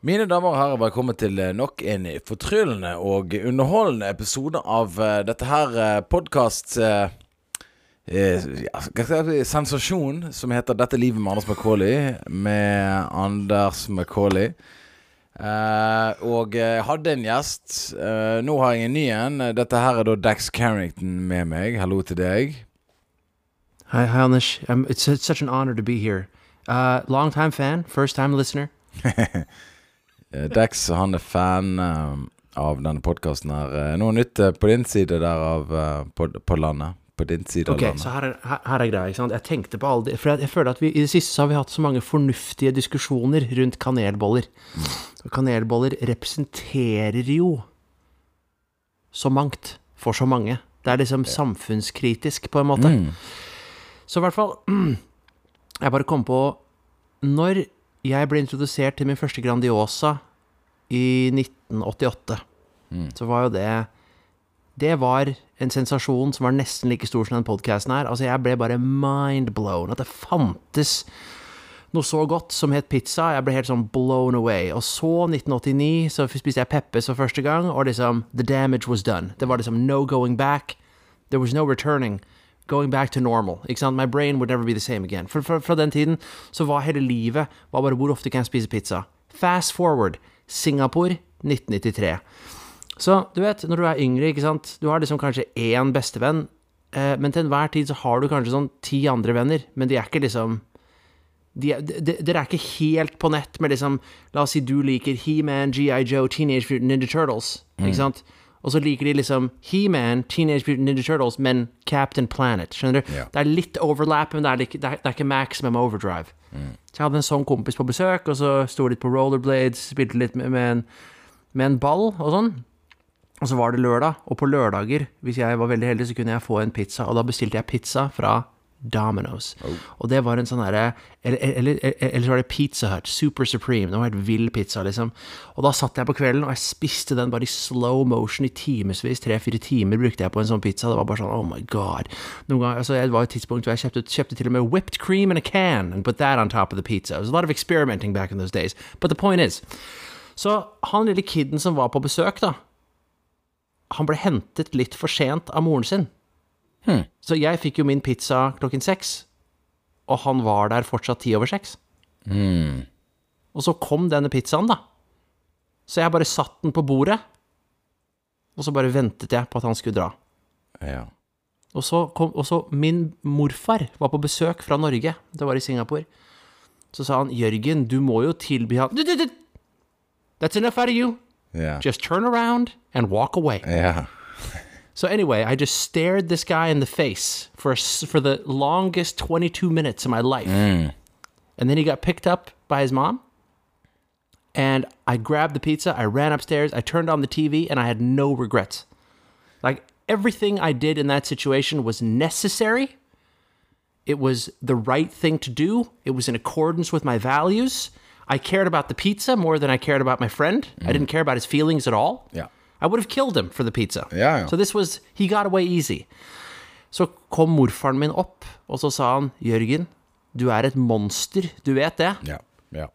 Mine damer og herrer, velkommen til eh, nok en fortryllende og underholdende episode av uh, dette her uh, podkast... Uh, ja, sensasjon som heter 'Dette livet med Anders Macauley', med Anders Macauley. Uh, og jeg hadde en gjest. Uh, nå har jeg en ny en. Dette her er da Dax Carrington med meg. Hallo til deg. Hei, hei, Anders. Um, it's, it's such an honor to be here. Uh, long time fan, first time listener. Eh, Dex han er fan uh, av denne podkasten her. Uh, noe nytt på din side der av på, på, landet? På din side okay, av landet. Så her er, her, her er greia. ikke sant? Jeg tenkte på alle de, For jeg, jeg, føler at vi i det siste så har vi hatt så mange fornuftige diskusjoner rundt kanelboller. Mm. Og kanelboller representerer jo så mangt for så mange. Det er liksom samfunnskritisk, på en måte. Mm. Så i hvert fall Jeg bare kom på Når jeg ble introdusert til min første Grandiosa i 1988, mm. så var jo det Det var en sensasjon som var nesten like stor som den podkasten her. Altså, jeg ble bare mind-blown. At det fantes noe så godt som het pizza. Jeg ble helt sånn blown away. Og så, 1989, så spiste jeg Peppes for første gang, og liksom The damage was done. Det var liksom no going back. There was no returning going back to normal. Ikke sant? My brain would never be the same again. For, for, Fra den tiden så var hele livet var bare hvor ofte kan jeg spise pizza. Fast forward. Singapore 1993. Så du vet, når du er yngre, ikke sant Du har liksom kanskje én bestevenn, eh, men til enhver tid så har du kanskje sånn ti andre venner, men de er ikke liksom Dere de, de, er ikke helt på nett med liksom La oss si du liker He-Man, GI Joe, Teenage Mutant Ninja Turtles, ikke mm. Og så liker de liksom He-Man, Teenage Mutant Ninja Turtles, men Captain Planet. Skjønner du? Ja. Det er litt overlap, men det er, ikke, det er, det er ikke maximum overdrive. Mm. Så jeg hadde en sånn kompis på besøk, og så sto litt på rollerblades, spilte litt med, med, en, med en ball og sånn. Og så var det lørdag, og på lørdager, hvis jeg var veldig heldig, så kunne jeg få en pizza. Og da bestilte jeg pizza fra Domino's. Oh. Og det var en sånn herre eller, eller, eller, så var det Pizza Hut, Super Supreme. Det var helt vill pizza, liksom. Og da satt jeg på kvelden, og jeg spiste den bare i slow motion i timevis. Tre-fire timer brukte jeg på en sånn pizza. Det var bare sånn oh my god. Ganger, altså, Det var et tidspunkt hvor jeg kjøpte, kjøpte til og med whipped cream in a can and put that on top of the pizza. It was a lot of experimenting back in those days. But the point is Så han lille kiden som var på besøk, da, han ble hentet litt for sent av moren sin. Hmm. Så jeg fikk jo min pizza klokken seks, og han var der fortsatt ti over seks. Hmm. Og så kom denne pizzaen, da. Så jeg bare satt den på bordet, og så bare ventet jeg på at han skulle dra. Ja. Og så kom og så Min morfar var på besøk fra Norge, det var i Singapore. Så sa han, 'Jørgen, du må jo tilby han That's enough out of you. Yeah. Just turn around and walk away. Yeah. So anyway, I just stared this guy in the face for for the longest 22 minutes of my life. Mm. And then he got picked up by his mom. And I grabbed the pizza, I ran upstairs, I turned on the TV, and I had no regrets. Like everything I did in that situation was necessary. It was the right thing to do. It was in accordance with my values. I cared about the pizza more than I cared about my friend. Mm. I didn't care about his feelings at all. Yeah. I would have killed him for the pizza. Ja, ja. So this was He got away easy. Så kom morfaren min opp, og så sa han 'Jørgen, du er et monster. Du vet det?' Ja, ja.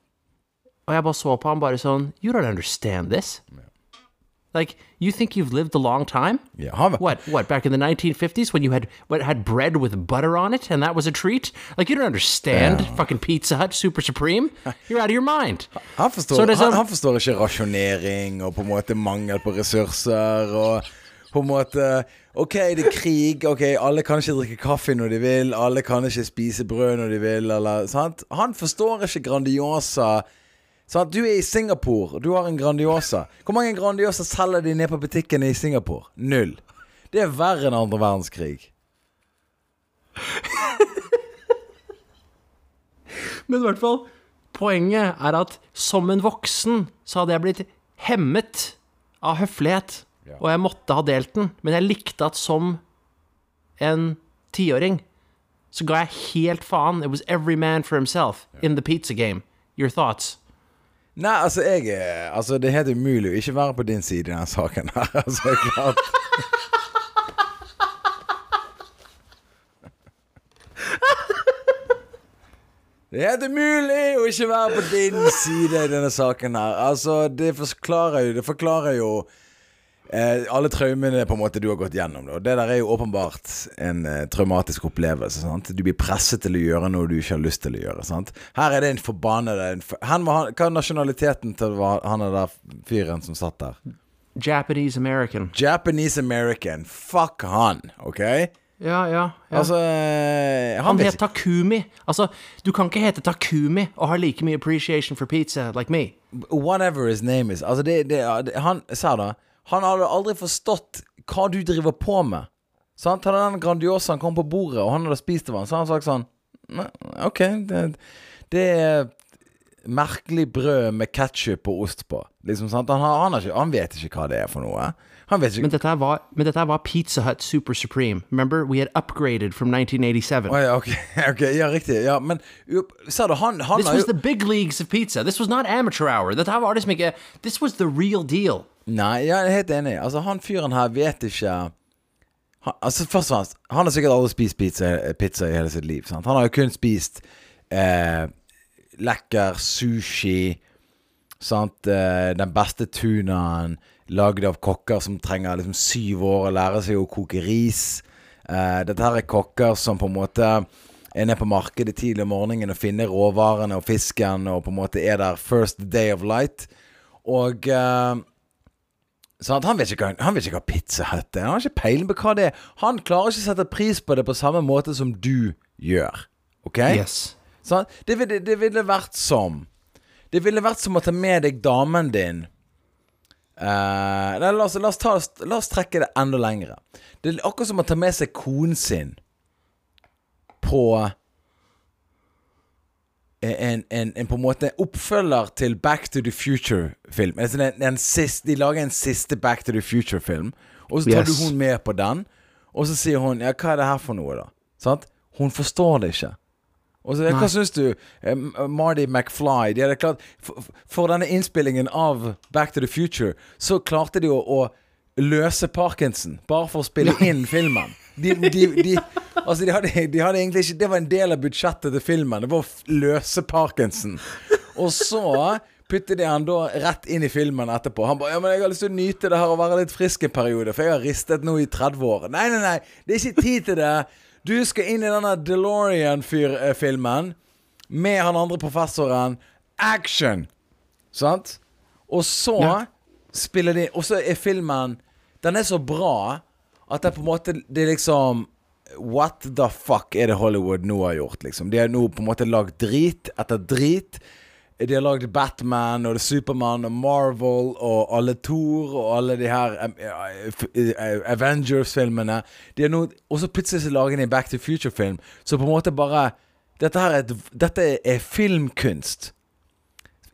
Og jeg bare så på ham bare sånn 'You don't understand this'. Ja. Like, you think you've lived a long time? Yeah. What? What? Back in the 1950s when you had what had bread with butter on it and that was a treat? Like, you don't understand yeah. fucking Pizza Hut Super Supreme? You're out of your mind. Han forstår, so han, han forstår ikke rasjonering og på en måte mangel på ressurser og på en måte OK, det er krig. Ok, Alle kan ikke drikke kaffe når de vil. Alle kan ikke spise brød når de vil. Eller? Han forstår ikke Grandiosa Sånn, du er i Singapore, og du har en Grandiosa. Hvor mange Grandiosa selger de ned på butikkene i Singapore? Null. Det er verre enn andre verdenskrig. Men i hvert fall Poenget er at som en voksen så hadde jeg blitt hemmet av høflighet, ja. og jeg måtte ha delt den. Men jeg likte at som en tiåring så ga jeg helt faen. It was every man for himself in the pizza game. Your thoughts? Nei, altså, jeg er Altså, det er helt umulig å ikke være på din side i denne saken her. Altså, klart Det er helt umulig å ikke være på din side i denne saken her. Altså, det forklarer jo Det forklarer jo eh, alle traumene på en måte du har gått gjennom. Da. Det der er jo åpenbart en eh, traumatisk opplevelse. Sant? Du blir presset til å gjøre noe du ikke har lyst til å gjøre. Sant? Her er det en forbannede en for, han var, Hva er nasjonaliteten til han er der fyren som satt der? Japanese American. Japanese American. Fuck han, OK? Ja, ja. ja. Altså han, han vet het Takumi. Altså, du kan ikke hete Takumi og ha like mye appreciation for pizza like me. Whatever his name is. Altså, det, det, det Han sa da Han hadde aldri forstått hva du driver på med. Sant? Hadde den Grandiosaen kom på bordet, og han hadde spist av den, så hadde han sagt sånn «Nei, OK, det, det er merkelig brød med ketsjup og ost på. Liksom, sant? Han, han, ikke, han vet ikke hva det er for noe. Han vet ikke Men dette var, men dette var Pizza Hut Super Supreme. Remember? We had upgraded from 1987. Oh, ja, ok, ok, ja, riktig. Ja, men sa du, han, han This was jo the big leagues of pizza. This was not amateur hour. Dette var liksom ikke This was the real deal. Nei, jeg er helt enig. Altså, han fyren her vet ikke han, Altså, først og fremst Han har sikkert aldri spist pizza, pizza i hele sitt liv. Sant? Han har jo kun spist eh, lekker sushi. Sant? Eh, den beste tunaen lagd av kokker som trenger liksom syv år å lære seg å koke ris. Eh, dette her er kokker som på en måte er nede på markedet tidlig om morgenen og finner råvarene og fisken og på en måte er der first day of light. Og eh, Sant? Han vet ikke han vet ikke hva Pizza Hut er. Han har ikke peiling på hva det er. Han klarer ikke å sette pris på det på samme måte som du gjør. OK? Yes. Sånn? Det, ville, det ville vært som Det ville vært som å ta med deg damen din uh, la, oss, la, oss ta, la oss trekke det enda lengre. Det er akkurat som å ta med seg konen sin på en, en, en på en måte oppfølger til Back to the Future-film. Altså de lager en siste Back to the Future-film, og så tar Yes. du hun med på den. Og så sier hun Ja, hva er det her for noe, da? Sant? Hun forstår det ikke. Og så, Hva syns du? Eh, Marty McFly de hadde klart, for, for denne innspillingen av Back to the Future, så klarte de å, å løse Parkinson, bare for å spille inn filmen. De, de, de, altså de hadde, de hadde egentlig ikke Det var en del av budsjettet til filmen. Det var å løse Parkinson. Og så puttet de han da rett inn i filmen etterpå. Han bare Ja, men jeg har lyst til å nyte det her og være litt frisk en periode, for jeg har ristet nå i 30 år. Nei, nei, nei. Det er ikke tid til det. Du skal inn i denne DeLorean-filmen med han andre professoren. Action! Sant? Og så Ja. spiller de Og så er filmen Den er så bra at det er på en måte Det er liksom What the fuck er det Hollywood nå har gjort, liksom? De har nå på en måte lagd drit etter drit. De har lagd Batman og Supermann og Marvel og alle Thor og alle de her eh, eh, Avengers-filmene. De har nå Og så plutselig lager de en Back to Future-film, så på en måte bare Dette her er, et, dette er filmkunst.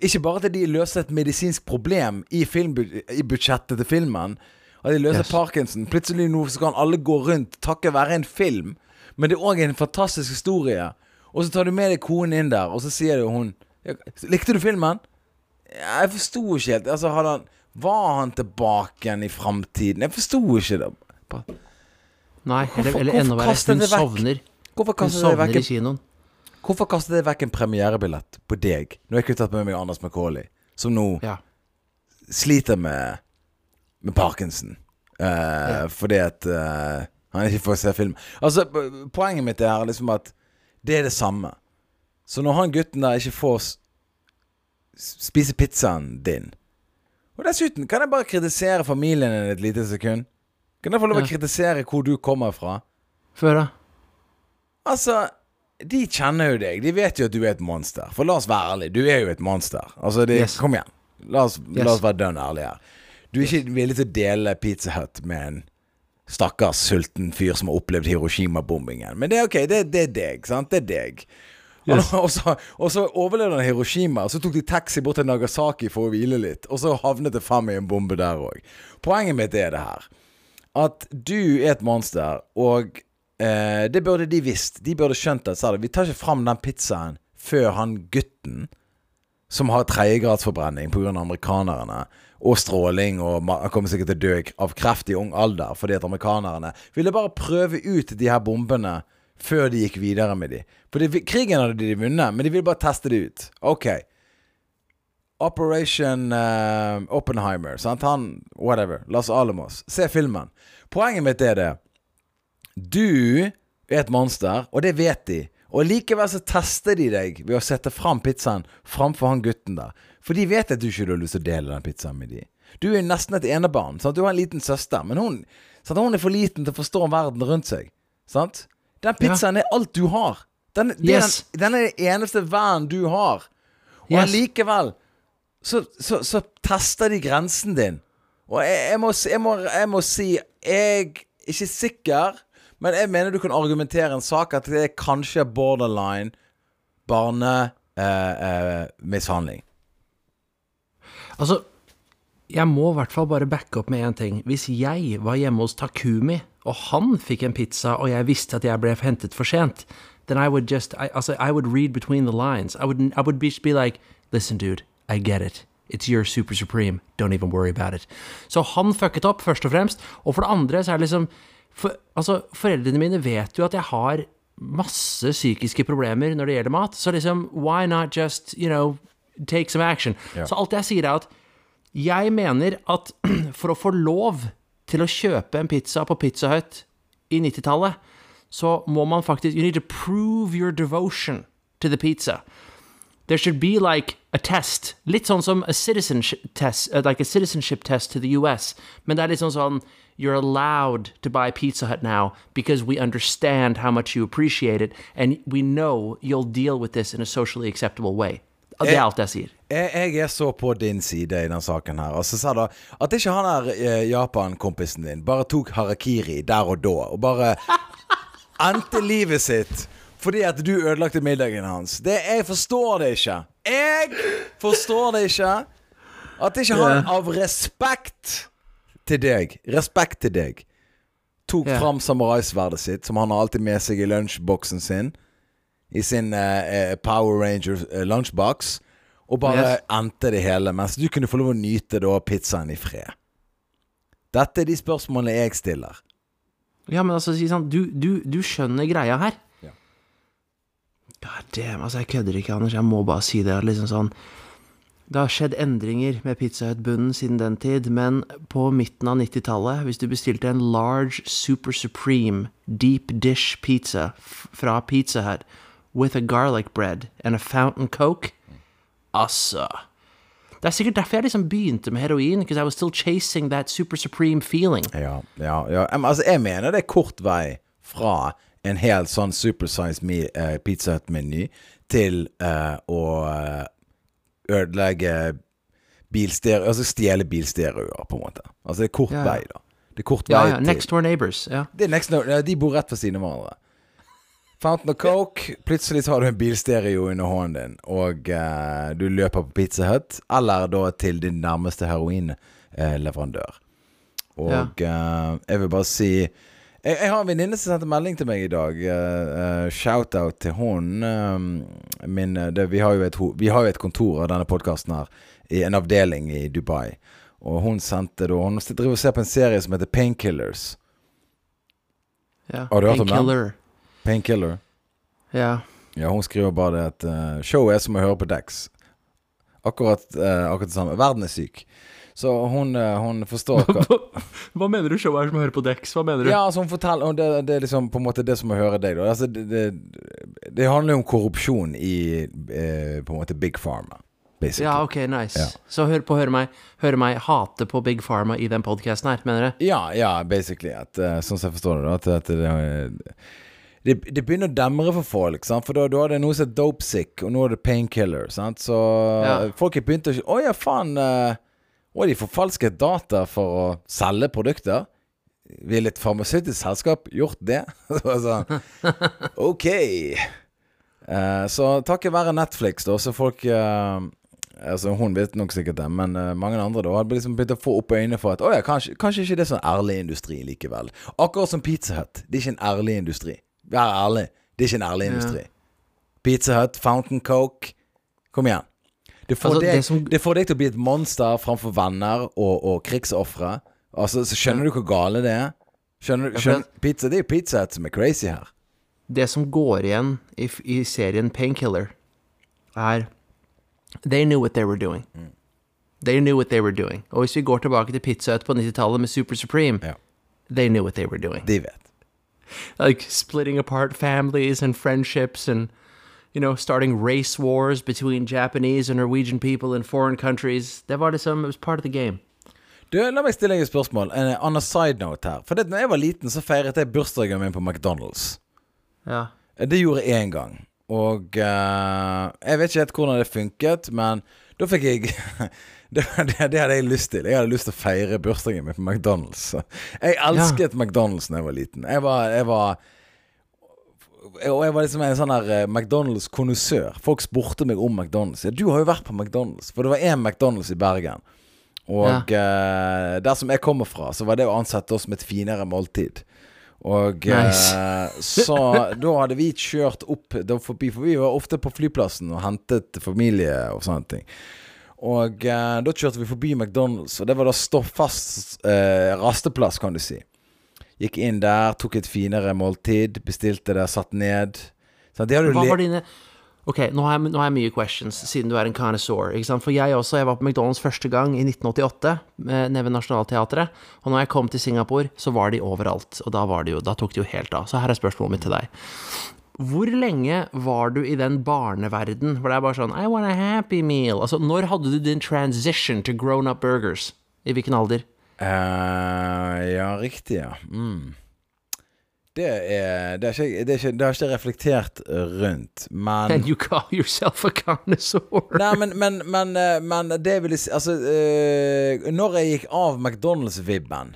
Ikke bare at de løser et medisinsk problem i, film, i budsjettet til filmen. At de løser Yes. Parkinson. Plutselig nå så kan alle gå rundt takket være en film. Men det er òg en fantastisk historie. Og så tar du med deg konen inn der, og så sier du hun Likte du filmen? Jeg forsto ikke helt. Altså, han Var han tilbake igjen i framtiden? Jeg forsto ikke det. Bare- Nei, eller, eller enda verre, hun sovner. Hvorfor Hun kastet sovner i kinoen. Hvorfor kastet det vekk en premierebillett på deg? Nå har jeg tatt med meg Anders Macauley, som nå Ja. sliter med Med Parkinson. Eh, Fordi at uh, han ikke får se film. Altså, poenget mitt er liksom at det er det samme. Så når han gutten der ikke får spise pizzaen din Og dessuten, kan jeg bare kritisere familien din et lite sekund? Kan jeg få lov å Ja. kritisere hvor du kommer fra? Før, da? Altså, de kjenner jo deg. De vet jo at du er et monster. For la oss være ærlige, du er jo et monster. Altså, de, Yes. kom igjen. La oss, Yes. la oss være dønn ærlige her. Du er ikke villig til å dele Pizza Hut med en stakkars sulten fyr som har opplevd Hiroshima-bombingen. Men det er ok, det, det er deg, sant? Det er deg. Yes. Og, så, og så overlevde han Hiroshima, så tok de taxi bort til Nagasaki for å hvile litt. Og så havnet det faen meg en bombe der òg. Poenget mitt er det her. At du er et monster, og eh, det burde de visst. De burde skjønt at sa det, vi tar ikke fram den pizzaen før han gutten som har tredjegradsforbrenning pga. amerikanerne, og stråling, og han kommer sikkert til å dø av kreft i ung alder fordi at amerikanerne ville bare prøve ut de her bombene før de gikk videre med de. For det, krigen hadde de vunnet, men de ville bare teste det ut. Ok. Operation uh, Oppenheimer. Sant? Han Whatever. Las Alamos. Se filmen. Poenget mitt er det. Du er et monster, og det vet de. Og likevel så tester de deg ved å sette fram pizzaen framfor han gutten der. For de vet at du ikke har lyst til å dele den pizzaen med de. Du er nesten et enebarn. Sant? Du har en liten søster, men hun, sant? hun er for liten til å forstå verden rundt seg. Sant? Den pizzaen er alt du har. Den, Yes. den, den er det eneste vennen du har. Og Yes. allikevel så, så, så tester de grensen din. Og jeg, jeg, må, jeg, må, jeg må si Jeg er ikke sikker, men jeg mener du kan argumentere en sak at det er kanskje borderline barnemishandling. Eh, eh. Altså, jeg må i hvert fall bare backe opp med én ting. Hvis jeg var hjemme hos Takumi, og han fikk en pizza, og jeg visste at jeg ble hentet for sent, then I would just I, altså, I would read between the lines. I would, I would be, be like, listen, dude, I get it. It's your super supreme. Don't even worry about it. Så han fucket opp, først og fremst. Og for det andre så er det liksom for, Altså, foreldrene mine vet jo at jeg har masse psykiske problemer når det gjelder mat, så liksom, why not just, you know, take some action? Så alt jeg sier er at jeg mener at for å få lov til å kjøpe en pizza på Pizza Hut i 90-tallet, så må man faktisk You need to prove your devotion to the pizza. There should be like a test. Litt sånn som a citizenship test, uh, like a citizenship test to the US. Men det er litt sånn sånn You're allowed to buy Pizza Hut now because we understand how much you appreciate it, and we know you'll deal with this in a socially acceptable way. Det er alt jeg sier. Jeg, jeg er så på din side i den saken her. Altså, sa da, at ikke han der eh, Japan-kompisen din bare tok harakiri der og da, og bare endte livet sitt fordi at du ødelagte middagen hans. Det, jeg forstår det ikke. Jeg forstår det ikke. At ikke han av respekt til deg, respekt til deg, tok fram samuraisverdet sitt, som han har alltid med seg i lunsjboksen sin, i sin eh, eh, Power Ranger eh, lunchbox, og bare Yes. endte det hele, mens du kunne få lov å nyte da pizzaen i fred. Dette er de spørsmålene jeg stiller. Ja, men altså, si sånn, du, du, du skjønner greia her. Ja. God damn, altså, jeg kødder ikke, Anders. Jeg må bare si det. Liksom sånn Det har skjedd endringer med Pizza Hut-bunnen siden den tid, men på midten av 90-tallet, hvis du bestilte en large super supreme deep dish pizza fra Pizza Hut with a garlic bread and a fountain coke Altså Det er sikkert derfor jeg liksom begynte med heroin, because I was still chasing that super supreme feeling. Ja, ja, ja. Altså, jeg mener det er kort vei fra en helt sånn supersize me, uh, Pizza Hut-meny til uh, å eh, ødelegge bilstereo Altså stjele bilstereoer, på en måte. Altså, det er kort Ja, vei, da. Det er kort vei ja, til Next door neighbors. Ja. Det er next door De bor rett ved siden av hverandre. Fountain of Coke. Plutselig så har du en bilstereo under hånden din, og eh, du løper på Pizza Hut, eller da til din nærmeste heroinleverandør. Og eh, jeg vil bare si jeg, jeg har en venninne som sendte melding til meg i dag. eh, Shout-out til hun. min, det, vi, har et, vi har jo et kontor av denne podkasten her, i en avdeling i Dubai. Og hun sendte da Hun driver og ser på en serie som heter Painkillers. ja. Painkiller. Painkiller. Ja. Ja, hun skriver bare det at uh, showet er som å høre på Dex. Akkurat, uh, akkurat det samme. Verden er syk. Så hun, uh, hun forstår hva Hva mener du showet er som å høre på Dex? Hva mener du? Ja, altså hun forteller og det, det er liksom på en måte det som å høre deg, da. Altså, det, det, det handler jo om korrupsjon i eh, på en måte Big Pharma. Basically. Ja, ok, nice. Ja. Så hør på høre meg, høre meg hate på Big Pharma i den podcasten her, mener du? Ja, ja, basically. At, sånn som jeg forstår det, da. At, at det, det, det begynner å demre for folk. Sant? For da, da er det noe som er dopesick, og nå er det painkiller. Så Ja. folk har begynt å Å ja, faen. Uh, Å, de forfalsket data for å selge produkter. Ville et farmasøytisk selskap gjort det? Så sånn, ok. Uh, så takket være Netflix, da, så folk uh, Altså Hun vet nok sikkert det, men uh, mange andre da hadde liksom begynt å få opp øynene for at Å ja, kanskje, kanskje ikke det er sånn ærlig industri likevel. Akkurat som Pizza Hut. Det er ikke en ærlig industri. Vær ærlig. Det er ikke en ærlig industri. Pizza Hut, Fountain Coke Kom igjen. Det får, Altså, deg, det som- det får deg til å bli et monster framfor venner og, og krigsofre. Altså, så skjønner du hvor gale det er? Skjønner Skjønner, pizza, det er jo Pizza Hut som er crazy her. det som går igjen i, i serien Painkiller, er They knew what they were doing. They knew what they were doing. Og hvis vi går tilbake til Pizza Hut på 90-tallet med Super Supreme, Ja. they knew what they were doing. De vet. Like splitting apart families and friendships and you know starting race wars between Japanese and Norwegian people in foreign countries. Det var liksom it was part of the game. Du, La meg stille deg et spørsmål. En on a side note her. For det, når jeg var liten, så feiret jeg bursdagen min på McDonald's. Ja. Det gjorde jeg én gang. Og uh, jeg vet ikke helt hvordan det funket, men da fikk jeg det, det, det hadde jeg lyst til. Jeg hadde lyst til å feire bursdagen min på McDonald's. Jeg elsket McDonald's da jeg var liten. Jeg var, jeg var og jeg var liksom en sånn her eh, McDonald's-konnoissør. Folk spurte meg om McDonald's. Ja, du har jo vært på McDonald's. For det var én McDonald's i Bergen. Og eh, der som jeg kommer fra, så var det å ansette oss som et finere måltid. Og Nice. uh, så da hadde vi kjørt opp forbi, for vi var ofte på flyplassen og hentet familie og sånne ting. Og eh, da kjørte vi forbi McDonald's, og det var da stå fast eh, rasteplass, kan du si. Gikk inn der, tok et finere måltid, bestilte det, satt ned. Så det hadde Hva var dine Ok, nå har, jeg, nå har jeg mye questions, siden du er en connoisseur. For jeg også, jeg var på McDonald's første gang i 1988, med- nede ved Nationaltheatret. Og når jeg kom til Singapore, så var de overalt. Og da, var de jo, da tok de jo helt av. Så her er spørsmålet mitt til deg. Hvor lenge var du i den barneverden hvor det er bare sånn I want a happy meal? Altså, når hadde du din transition to grown up burgers? I hvilken alder? Uh, ja, riktig, ja. Mm. Det er Det, er ikke, det, er ikke, det har ikke reflektert rundt, men And you call yourself a connoisseur? Nei, men, men, men, eh, men det vil jeg si Altså, uh, når jeg gikk av McDonald's-vibben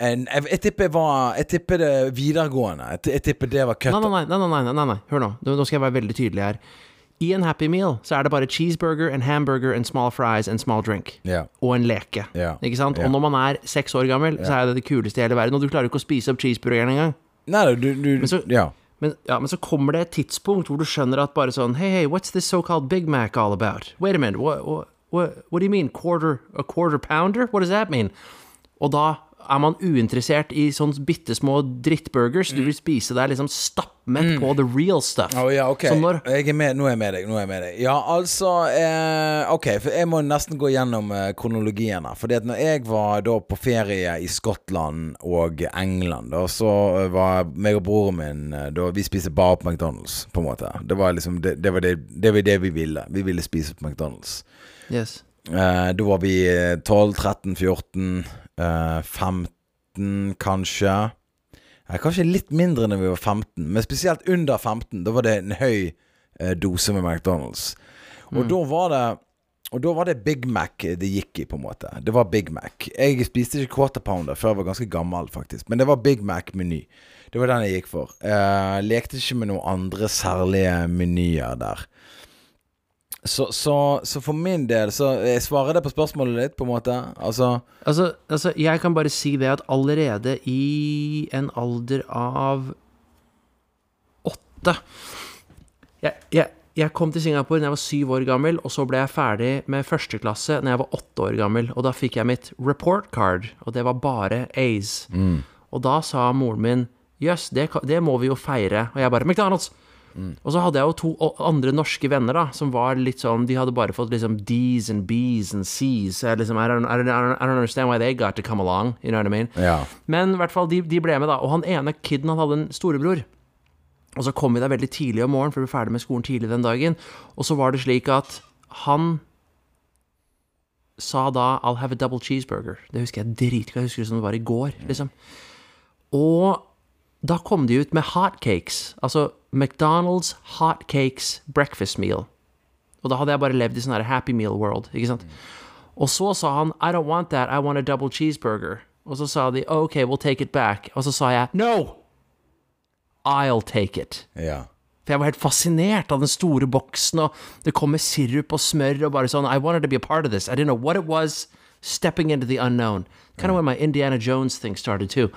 en- jeg, jeg tipper var Jeg tipper det videregående. Jeg, jeg tipper det var kutt cut. nei, nei, nei, nei, nei, nei, hør nå. Nå nå skal jeg være veldig tydelig her. I en Happy Meal så er det bare cheeseburger, en hamburger, en small fries, en small drink. Yeah. Og en leke. Yeah. Ikke sant? Yeah. Og når man er seks år gammel, så er det det kuleste i hele verden. Og du klarer ikke å spise opp cheeseburgeren engang. Nei, du, du så- Ja. Men, ja, men så kommer det et tidspunkt hvor du skjønner at bare sånn Hey, hey, what's this so-called Big Mac all about? Wait a minute, what, what, what, what do you mean? Quarter, a quarter pounder? What does that mean? Og da er man uinteressert i sånne bitte små drittburgers. Du vil spise deg liksom stappmett på the real stuff. Oh, ja, ok. Når Jeg er med, nå er jeg med deg. Nå er jeg med deg. Ja, altså eh, Ok, for jeg må nesten gå gjennom eh, kronologien her. Fordi at når jeg var da på ferie i Skottland og England, da, så eh, var meg og broren min eh, da, Vi spiste bare på McDonald's, på en måte. Det var liksom Det, det, var, det, det var det vi ville. Vi ville spise på McDonald's. Yes. Eh, da var vi eh, 12, 13, 14, eh, 15 kanskje. Eh, kanskje litt mindre når vi var 15, men spesielt under 15. Da var det en høy eh, dose med McDonald's. Og da var det og da var det Big Mac det gikk i, på en måte. Det var Big Mac. Jeg spiste ikke quarter pounder før jeg var ganske gammel, faktisk. Men det var Big Mac-meny. Det var den jeg gikk for. Eh, lekte ikke med noen andre særlige menyer der. Så, så, så for min del så Jeg svarer det på spørsmålet ditt, på en måte. Altså Altså, altså, jeg kan bare si det at allerede i en alder av åtte jeg, jeg, jeg kom til Singapore da jeg var syv år gammel, og så ble jeg ferdig med første klasse da jeg var åtte år gammel. Og da fikk jeg mitt report card, og det var bare A's. Og da sa moren min jøss, det, det må vi jo feire. Og jeg bare McDonald's! Og så hadde jeg jo to andre norske venner da som var litt sånn De hadde bare fått liksom D's and B's and C's. Så jeg liksom, I don't, I, don't, I don't I don't understand why they got to come along. You know what I mean? Ja. Men i hvert fall, de, de ble med, da. Og han ene kiden, han hadde en storebror. Og så kom vi der veldig tidlig om morgenen, for vi var ferdig med skolen tidlig den dagen. Og så var det slik at han sa da 'I'll have a double cheeseburger'. Det husker jeg dritgodt. Jeg husker det som det var i går, liksom. Og da kom de ut med hotcakes. Altså McDonald's hotcakes breakfast meal. Og da hadde jeg bare levd i sånn Happy Meal world, ikke sant. Og så sa han 'I don't want that, I want a double cheeseburger'. Og så sa de 'OK, we'll take it back'. Og så sa jeg 'No! I'll take it'. ja. For jeg var helt fascinert av den store boksen, og det kom med sirup og smør og bare sånn I wanted to be a part of this. I didn't know what it was. Stepping into the unknown. Kind of when my Indiana Jones thing started too.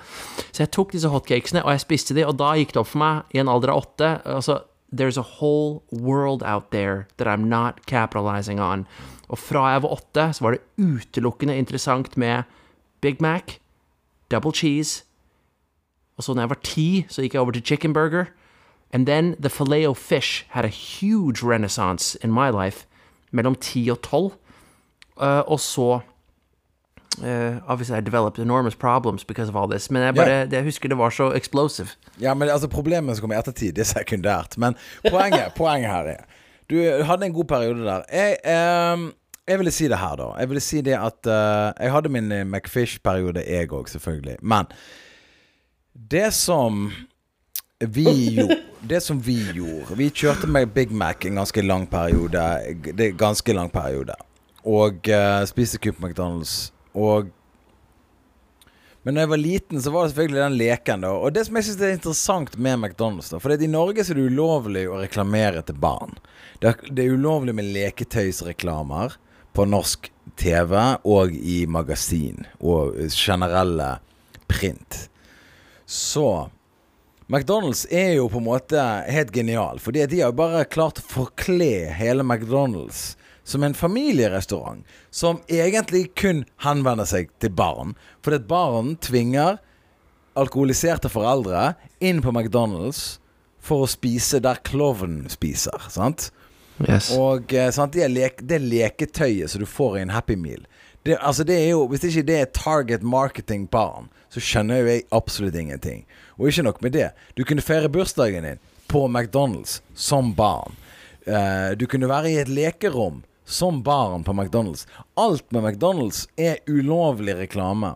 Så jeg tok disse hotcakesene, og jeg spiste de, og da gikk det opp for meg, i en alder av åtte altså, There's a whole world out there that I'm not capitalizing on. Og fra jeg var åtte, så var det utelukkende interessant med Big Mac, double cheese, og så når jeg var ti, så gikk jeg over til chicken burger. And then the filet o fish had a huge renaissance in my life mellom ti og 12. Uh, og så uh, Obviously I developed enormous problems because of all this. Men jeg bare yeah. det, jeg husker det var så explosive. Ja, men altså Problemet som kommer i ettertid, det er sekundært. Men poenget, poenget her er Du hadde en god periode der. Jeg, ehm, jeg ville si det her, da. Jeg ville si det at eh, Jeg hadde min eh, McFish-periode, jeg òg, selvfølgelig. Men det som vi gjorde Det som vi gjorde Vi kjørte med Big Mac en ganske lang periode. Det er ganske lang periode. Og eh, spiste Coop McDonald's. Og men da jeg var liten, så var det selvfølgelig den leken. da Og det som jeg synes er interessant med McDonald's da For i Norge så er det ulovlig å reklamere til barn. Det er, det er ulovlig med leketøysreklamer på norsk TV og i magasin og generelle print. Så McDonald's er jo på en måte helt genial, fordi de har jo bare klart å forkle hele McDonald's som en familierestaurant som egentlig kun henvender seg til barn. Fordi at barn tvinger alkoholiserte foreldre inn på McDonald's for å spise der klovnen spiser. sant? Yes. Og eh, sant, det, er lek, det leketøyet som du får i en Happy Meal. Det, altså det er jo, Hvis ikke det er target marketing barn, så skjønner jo jeg absolutt ingenting. Og ikke nok med det. Du kunne feire bursdagen din på McDonald's som barn. Uh, du kunne være i et lekerom som barn på McDonald's. Alt med McDonald's er ulovlig reklame.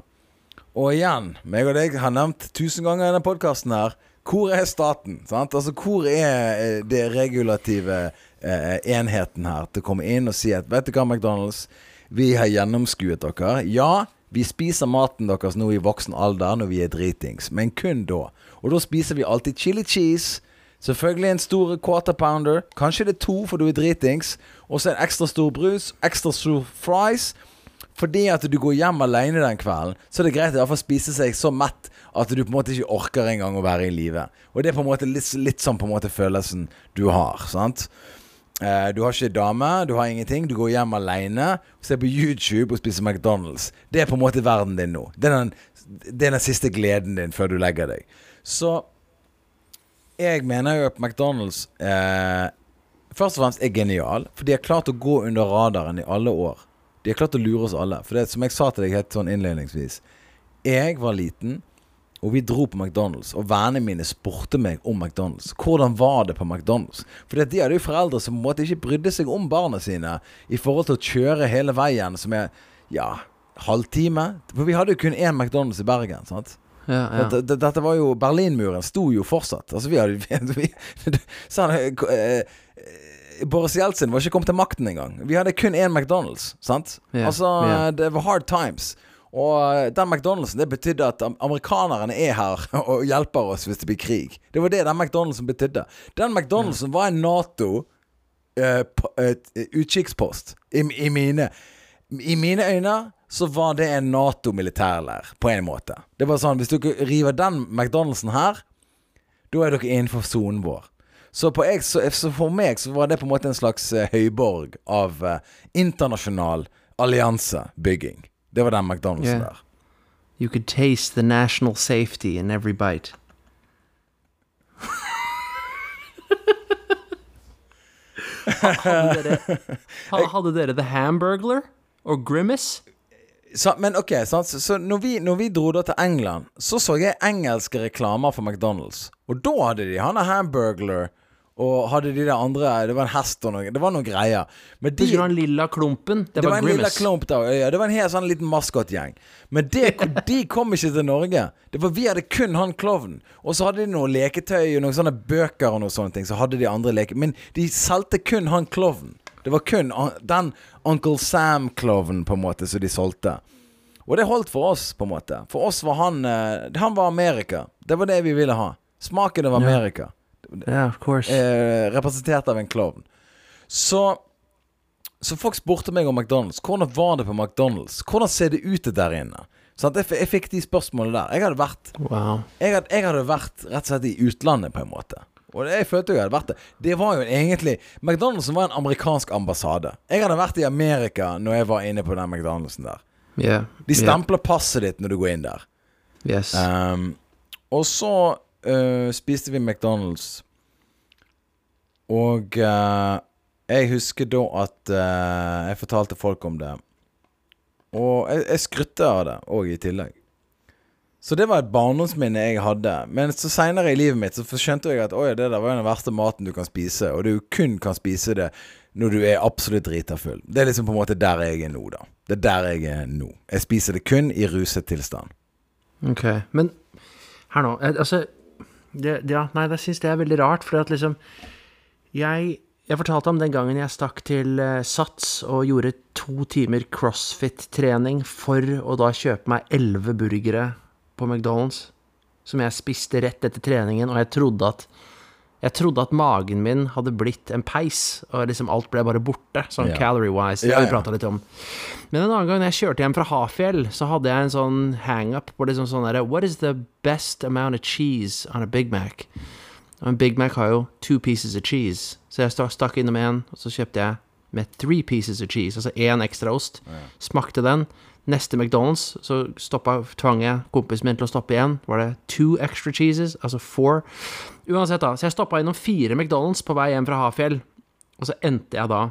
Og igjen, meg og deg har nevnt tusen ganger i denne podkasten her Hvor er staten? Sant? Altså, hvor er eh, det regulative eh, enheten her til å komme inn og si at Vet du hva, McDonald's? Vi har gjennomskuet dere. Ja, vi spiser maten deres nå i voksen alder når vi er dritings, men kun da. Og da spiser vi alltid chili cheese. Selvfølgelig en stor quarter pounder. Kanskje det er to, for du er dritings. Og så en ekstra stor brus, ekstra stor fries. Fordi at du går hjem alene den kvelden, så er det greit å i hvert fall spise seg så mett at du på en måte ikke orker engang å være i live. Og det er på en måte litt, litt sånn på en måte følelsen du har. sant? Eh, du har ikke dame, du har ingenting. Du går hjem alene, ser på YouTube og spiser McDonald's. Det er på en måte verden din nå. Det er den, det er den siste gleden din før du legger deg. Så jeg mener jo at McDonald's eh, først og fremst er genial, for de har klart å gå under radaren i alle år. De har klart å lure oss alle. For det som jeg sa til deg helt sånn innledningsvis Jeg var liten, og vi dro på McDonald's, og vennene mine spurte meg om McDonald's. Hvordan var det på McDonald's? For de hadde jo foreldre som måte ikke brydde seg om barna sine i forhold til å kjøre hele veien, som er ja, halvtime. For vi hadde jo kun én McDonald's i Bergen. sant? Ja, ja. Dette, dette, var jo Berlinmuren sto jo fortsatt. Altså, vi hadde vi, sånn, eh, eh, Boris Jeltsin var ikke kommet til makten engang. Vi hadde kun én McDonald's. Sant? Ja, Altså, ja. det var hard times. Og eh, den McDonald'sen det betydde at amerikanerne er her og hjelper oss hvis det blir krig. Det var det den McDonald'sen betydde. Den McDonald'sen var en Nato eh, utkikkspost. I, i, mine, I mine øyne så var det en Nato-militærleir, på en måte. Det var sånn, Hvis dere river den McDonald'sen her, da er dere innenfor sonen vår. Så, på jeg, så, så for meg så var det på en måte en slags uh, høyborg av uh, internasjonal alliansebygging. Det var den McDonald'sen yeah. der. You could taste the national safety in every bite. Ha- hadde, dere, hadde dere The Hamburglar og Grimace? Så, men ok, så, så når, vi, når vi dro da til England, så så jeg engelske reklamer for McDonald's. Og da hadde de han er hamburglar, og hadde de der andre Det var en hest og noe Det var noen greier. Men de, Husker du han lilla klumpen? Det, det var var en lilla klump der. Ja, det var en helt sånn liten maskotgjeng. Men det, de kom ikke til Norge. Det var Vi hadde kun han klovnen. Og så hadde de noe leketøy og noen sånne bøker og noe sånne ting. Så hadde de andre leker Men de solgte kun han klovnen. Det var kun den Uncle Sam-klovnen på en måte som de solgte. Og det holdt for oss, på en måte. For oss var han eh, Han var Amerika. Det var det vi ville ha. Smaken av Amerika. Of course. Eh, representert av en klovn. Så Så folk spurte meg om McDonald's. Hvordan var det på McDonald's? Hvordan ser det ut der inne? Sant? jeg, jeg fikk de spørsmålene der. Jeg hadde vært Wow. jeg hadde, jeg hadde vært rett og slett i utlandet, på en måte. Og det, jeg følte jo jeg hadde vært det. Det var jo egentlig McDonald'sen var en amerikansk ambassade. Jeg hadde vært i Amerika når jeg var inne på den McDonald'sen der. Yeah. De yeah. stempler passet ditt når du går inn der. Yes. Um, og så uh, spiste vi McDonald's. Og uh, jeg husker da at uh, jeg fortalte folk om det. Og jeg, jeg skrytte av det òg, i tillegg. Så det var et barndomsminne jeg hadde. Men så seinere i livet mitt så skjønte jeg at det der var den verste maten du kan spise. Og du kun kan spise det når du er absolutt drita full. Det er liksom på en måte der jeg er nå, da. Det er der jeg er nå. Jeg spiser det kun i ruset tilstand. Ok, men her nå eh, Altså, det, ja, nei, det syns jeg er veldig rart, for at liksom Jeg jeg fortalte om den gangen jeg stakk til eh, Sats og gjorde to timer crossfit-trening for å da kjøpe meg elleve burgere på McDonald's, som jeg spiste rett etter treningen, og jeg trodde at jeg trodde at magen min hadde blitt en peis, og liksom alt ble bare borte, sånn Ja. calorie-wise. Det har vi prata litt om. Men en annen gang når jeg kjørte hjem fra Hafjell, så hadde jeg en sånn hangup på liksom sånn derre What is the best amount of cheese on a Big Mac? Og en Big Mac har jo two pieces of cheese. Så jeg sta- stakk innom en, og så kjøpte jeg med three pieces of cheese, altså én ekstra ost. Smakte den. Neste McDonald's så stoppa, tvang jeg kompisen min til å stoppe igjen. Var det two extra cheeses? Altså four. Uansett, da. Så jeg stoppa innom fire McDonald's på vei hjem fra Hafjell. Og så endte jeg da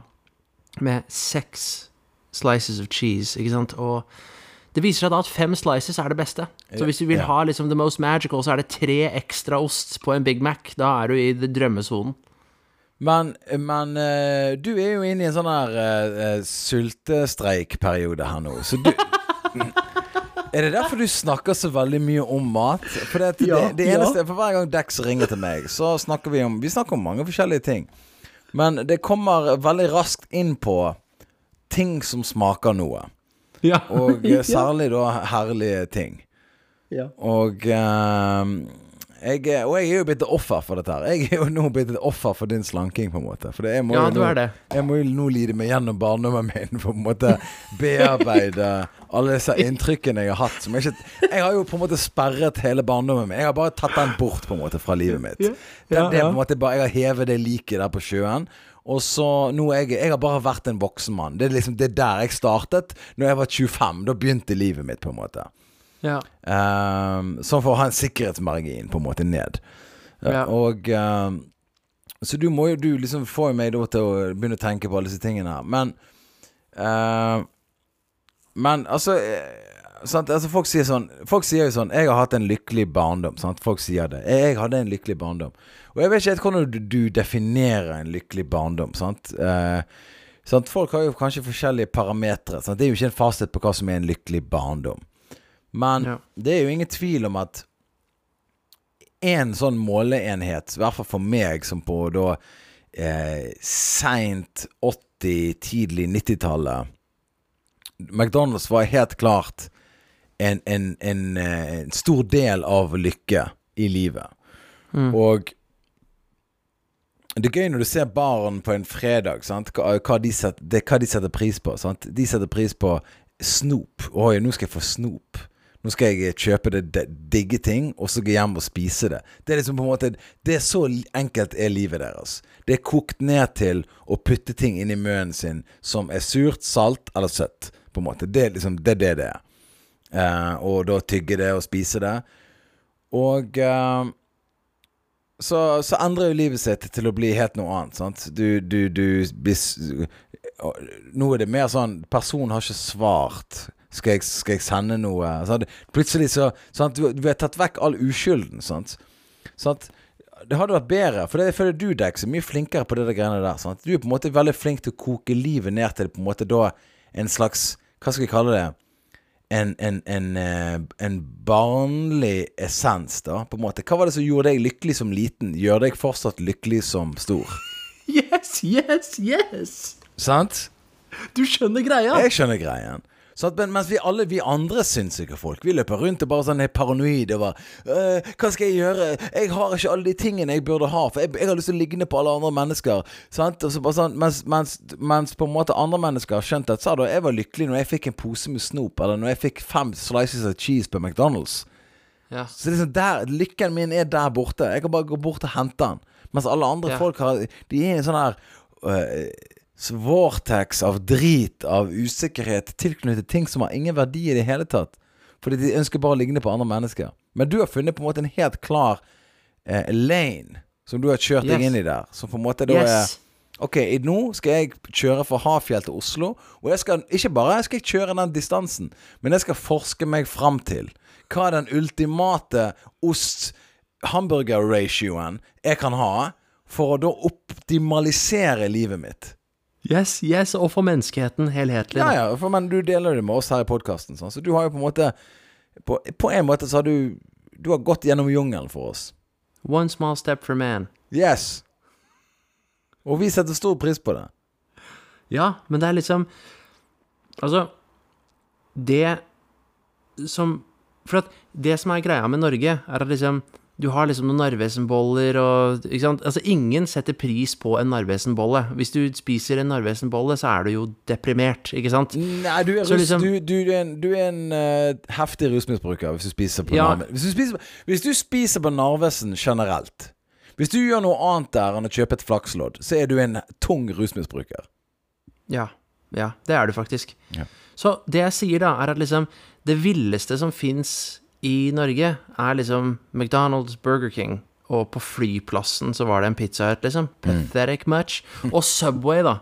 med seks slices of cheese, ikke sant. Og det viser seg da at fem slices er det beste. Så hvis du vil ha liksom the most magical, så er det tre ekstra ost på en Big Mac. Da er du i drømmesonen. Men, men eh, du er jo inne i en sånn her uh, sultestreikperiode her nå, så du Er det derfor du snakker så veldig mye om mat? For det, Ja, det, det ja. eneste For hver gang Dex ringer til meg, så snakker vi om Vi snakker om mange forskjellige ting. Men det kommer veldig raskt inn på ting som smaker noe. Ja. Og særlig da herlige ting. Ja. Og eh, jeg, og jeg er jo blitt offer for dette her. Jeg er jo nå blitt et offer for din slanking, på en måte. For jeg må Ja, jo nå. Jeg må jo nå lide meg gjennom barndommen min for på en måte bearbeide alle disse inntrykkene jeg har hatt. Som jeg, ikke, jeg har jo på en måte sperret hele barndommen min. Jeg har bare tatt den bort på en måte fra livet mitt. Ja. Det, på en måte bare, Jeg har hevet det liket der på sjøen. Og så nå er jeg, jeg har bare vært en voksen mann. Det er liksom det er der jeg startet. Når jeg var 25. Da begynte livet mitt, på en måte. Ja. Um, sånn for å ha en sikkerhetsmargin på en måte ned. Ja. Og um, Så du må jo Du liksom får meg da til å begynne å tenke på alle disse tingene her. Men uh, Men altså eh, sant? altså Folk sier sånn Folk sier jo sånn 'Jeg har hatt en lykkelig barndom'. Sant? Folk sier det. 'Jeg hadde en lykkelig barndom'. Og jeg vet ikke helt hvordan du, du definerer en lykkelig barndom. Sant? Eh, sant? Folk har jo kanskje forskjellige parametere. Det er jo ikke en fasit på hva som er en lykkelig barndom. Men Ja. det er jo ingen tvil om at en sånn måleenhet, i hvert fall for meg som på da eh, seint 80-, tidlig 90-tallet McDonald's var helt klart en, en, en, eh, en stor del av lykke i livet. Og det er gøy når du ser barn på en fredag, sant? Hva, hva, de setter, det, hva de setter pris på. Sant? De setter pris på snop. Oi, nå skal jeg få snop. Nå skal jeg kjøpe det de- digge ting, og så gå hjem og spise det. Det er liksom på en måte Det er så enkelt er livet deres. Det er kokt ned til å putte ting inn i munnen sin som er surt, salt eller søtt. På en måte. Det er liksom det er det det er. Eh, og da tygge det og spise det. Og eh, så, så endrer jo livet sitt til å bli helt noe annet. Sant? Du, du, du blir Nå er det mer sånn Personen har ikke svart. Skal jeg, skal jeg sende noe? Sant? Plutselig så sant? Du, du har tatt vekk all uskylden. Sant? Sant? Det hadde vært bedre, for det jeg føler du, Dex, er mye flinkere på det der greiene der. Sant? Du er på en måte veldig flink til å koke livet ned til på en måte da en slags Hva skal jeg kalle det? en, en, en, eh, en barnlig essens, da, på en måte. Hva var det som gjorde deg lykkelig som liten? Gjør deg fortsatt lykkelig som stor? Yes, yes, yes! Sant? Du skjønner greia. Jeg skjønner greien. Men mens vi alle vi andre sinnssyke folk, vi løper rundt og bare sånn er paranoide over «Øh, Hva skal jeg gjøre? Jeg har ikke alle de tingene jeg burde ha, for jeg, jeg har lyst til å ligne på alle andre mennesker. Sant? Og så bare sånn, mens, mens, mens på en måte andre mennesker har skjønt at da, jeg var lykkelig når jeg fikk en pose med snop, eller når jeg fikk fem slices of cheese på McDonald's. Ja. Så liksom der, lykken min er der borte. Jeg kan bare gå bort og hente den. Mens alle andre Ja. folk har De er sånn her øh, vortex av drit, av usikkerhet, tilknyttet ting som har ingen verdi i det hele tatt. Fordi de ønsker bare å ligne på andre mennesker. Men du har funnet på en måte en helt klar eh, lane som du har kjørt deg inn i der. Som på en måte da Yes. er Ok, nå skal jeg kjøre fra Hafjell til Oslo. Og jeg skal ikke bare skal jeg kjøre den distansen, men jeg skal forske meg fram til hva er den ultimate ost-hamburger-ratioen jeg kan ha for å da optimalisere livet mitt. Yes, yes, og for menneskeheten helhetlig. Ja, ja, for men du deler det med oss her i podkasten, sånn. så du har jo på en måte På, på en måte så har du Du har gått gjennom jungelen for oss. One small step for man. Yes. Og vi setter stor pris på det. Ja, men det er liksom Altså, det som For at det som er greia med Norge, er at liksom du har liksom noen Narvesen-boller og Ikke sant? Altså, ingen setter pris på en Narvesen-bolle. Hvis du spiser en Narvesen-bolle, så er du jo deprimert, ikke sant? Nei, du er, rus, liksom- du, du, er en, du er en uh, heftig rusmisbruker hvis du spiser på Ja. Narvesen. Hvis du spiser, hvis du spiser på Narvesen generelt Hvis du gjør noe annet der enn å kjøpe et flakslodd, så er du en tung rusmisbruker. Ja. Ja, det er du faktisk. Ja. Så det jeg sier da, er at liksom det villeste som fins i Norge, er liksom McDonald's, Burger King, og på flyplassen så var det en Pizza Hut, liksom. Pathetic much. Og Subway, da.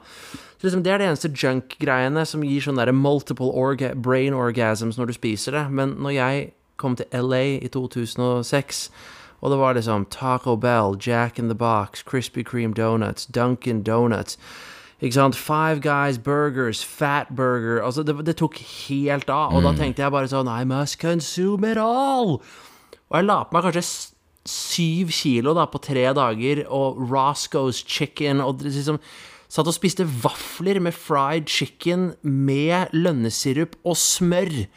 Så liksom, det er det eneste junk-greiene som gir sånn derre multiple orga brain orgasms når du spiser det. Men når jeg kom til LA i 2006 og det var liksom Taco Bell, Jack in the Box, Krispy Kreme Donuts, Dunkin' Donuts. Ikke sant? Five Guys Burgers, Fat Burger Altså, det, det tok helt av. Og da tenkte jeg bare sånn I must consume it all! Og jeg la på meg kanskje syv kilo da på tre dager, og Roscoe's chicken og liksom Satt og spiste vafler med fried chicken med lønnesirup og smør.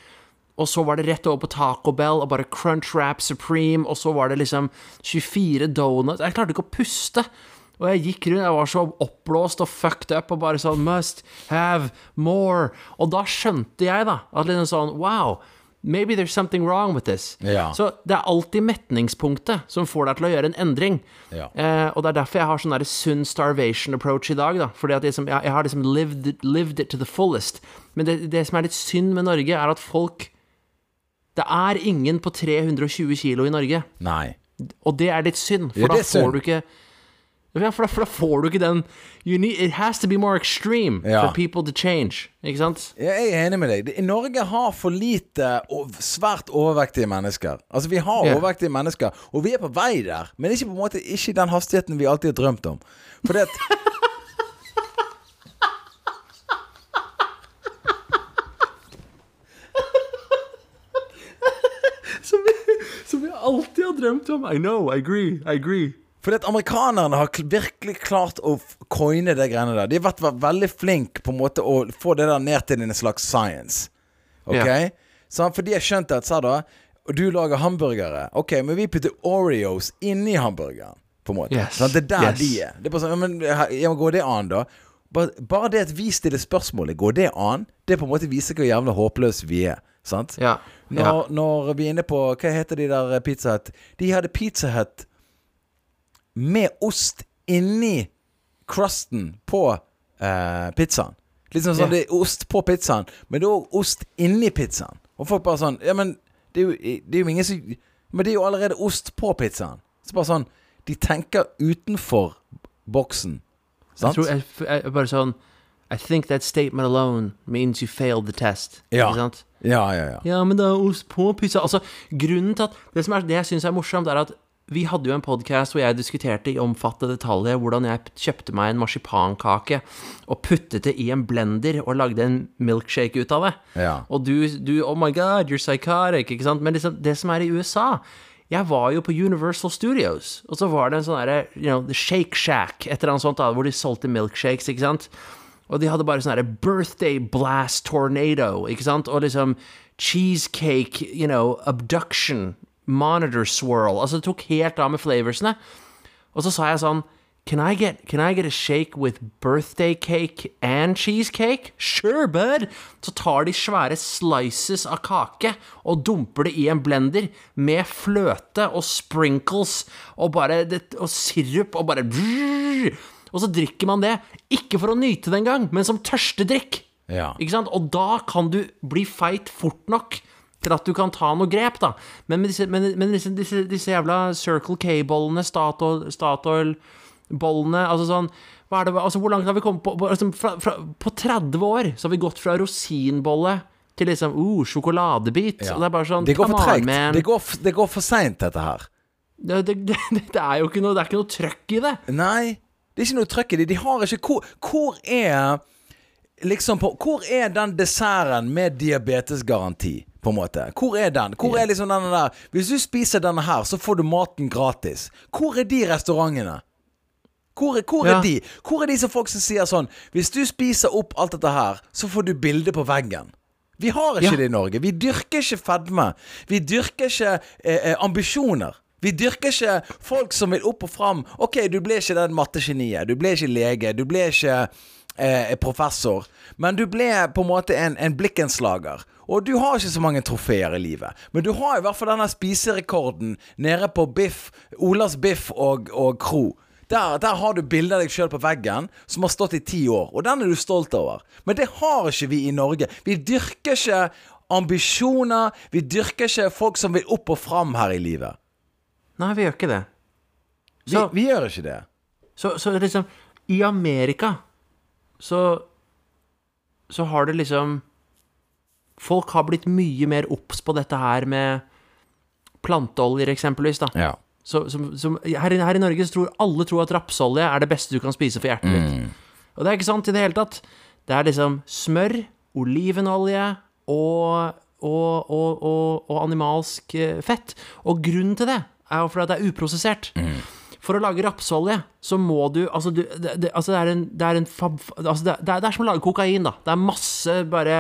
Og så var det rett over på Taco Bell og bare Crunch Wrap Supreme, og så var det liksom 24 donuts. Jeg klarte ikke å puste. Og jeg gikk rundt, jeg var så oppblåst og fucked up og bare sånn Must have more. Og da skjønte jeg, da, at liksom sånn Wow, maybe there's something wrong with this. Ja. Så det er alltid metningspunktet som får deg til å gjøre en endring. Ja. Eh, og det er derfor jeg har sånn sunn starvation approach i dag, da. Fordi at liksom, jeg, jeg har liksom lived, lived it to the fullest. Men det, det som er litt synd med Norge, er at folk Det er ingen på 320 kilo i Norge. Nei. Og det er litt synd, for Ja, da er synd. får du ikke for da, for da får du ikke den you need, It has to be more extreme Ja. for people to change. Ikke sant? Jeg er enig med deg. Norge har for lite og svært overvektige mennesker. Altså, vi har Ja. overvektige mennesker, og vi er på vei der. Men ikke på en måte Ikke i den hastigheten vi alltid har drømt om. For det at Som vi, som vi alltid har drømt om. I know, I agree, I agree. Fordi at amerikanerne har virkelig klart å coine det greiene der. De har vært, veldig flinke på en måte å få det der ned til en slags science. Ok? Yeah. Så for de har skjønt at, sa da du lager hamburgere. Ok, men vi putter Oreos inni hamburgeren. På en måte. Yes. Sånn, det er der Yes. de er. Det er bare sånn, men, ja, Går det an, da? Bare, bare det at vi stiller spørsmålet, går det an? Det på en måte viser hvor jævla håpløse vi er. Sant? Ja. ja. Når, når vi er inne på Hva heter de der Pizza Hut? De hadde Pizza Hut med ost inni crusten på eh, pizzaen. Litt sånn sånn yeah. det er ost på pizzaen, men det er òg ost inni pizzaen. Og folk bare sånn Ja, men det er jo, det er jo ingen som Men det er jo allerede ost på pizzaen. Så bare sånn De tenker utenfor boksen. Jeg tror jeg, jeg, bare sånn I think that statement alone means you failed the test. Ja. Ikke sant? Ja, ja, ja. Ja, men det er ost på pizza. Altså, grunnen til at Det, som er, det jeg syns er morsomt, er at vi hadde jo en podkast hvor jeg diskuterte i omfattende detaljer hvordan jeg kjøpte meg en marsipankake og puttet det i en blender og lagde en milkshake ut av det. Ja. Og du, du Oh my god, you're psychotic, ikke sant? Men liksom, det som er i USA Jeg var jo på Universal Studios, og så var det en sånn derre you know, The Shake Shack, et eller annet sånt, da, hvor de solgte milkshakes, ikke sant? Og de hadde bare sånn derre Birthday Blast Tornado, ikke sant? Og liksom Cheesecake, you know, Abduction, Monitor Swirl. Altså, det tok helt av med flavorsene. Og så sa jeg sånn Can I get, can I get a shake with birthday cake and cheesecake? Sure, bud! Så tar de svære slices av kake og dumper det i en blender med fløte og sprinkles og bare det, og sirup og bare Og så drikker man det. Ikke for å nyte det engang, men som tørstedrikk. Ja. Ikke sant? Og da kan du bli feit fort nok til at du kan ta noe grep, da. Men disse, men, men disse, disse, disse jævla Circle K-bollene, Statoil- Statoil-bollene Altså sånn hva er det, altså Hvor langt har vi kommet på? På, altså, fra, fra, på 30 år så har vi gått fra rosinbolle til liksom uh, sjokoladebit. Ja. Det er bare sånn Det går for tregt. Det går, det går for seint, dette her. Det, det, det, det er jo ikke noe Det er ikke noe trøkk i det. Nei, det er ikke noe trøkk i det. De har ikke Hvor, hvor er Liksom på Hvor er den desserten med diabetesgaranti, på en måte? Hvor er den? Hvor er liksom denne der Hvis du spiser denne her, så får du maten gratis. Hvor er de restaurantene? Hvor, er, hvor Ja. er de? Hvor er de som folk som sier sånn Hvis du spiser opp alt dette her, så får du bilde på veggen. Vi har ikke Ja. det i Norge. Vi dyrker ikke fedme. Vi dyrker ikke eh, eh, ambisjoner. Vi dyrker ikke folk som vil opp og fram. Ok, du ble ikke den mattegeniet. Du ble ikke lege. Du ble ikke eh, professor. Men du ble på en måte en, en blikkenslager. Og du har ikke så mange trofeer i livet. Men du har i hvert fall denne spiserekorden nede på Biff, Olas Biff og, og Kro. Der, der har du bilde av deg sjøl på veggen som har stått i ti år, og den er du stolt over. Men det har ikke vi i Norge. Vi dyrker ikke ambisjoner. Vi dyrker ikke folk som vil opp og fram her i livet. Nei, vi gjør ikke det. Vi, vi gjør ikke det. Så, så liksom I Amerika så Så har det liksom Folk har blitt mye mer obs på dette her med planteoljer, eksempelvis. da Ja. så, som, som, her, i- her i Norge så tror alle tror at rapsolje er det beste du kan spise for hjertet ditt. Og det er ikke sant i det hele tatt. Det er liksom smør, olivenolje og, og, og, og, animalsk eh, fett. Og grunnen til det er jo fordi det er uprosessert. For å lage rapsolje så må du Altså, du, det, det, altså det er en, det er en fab, altså det, er, det er som å lage kokain, da. Det er masse bare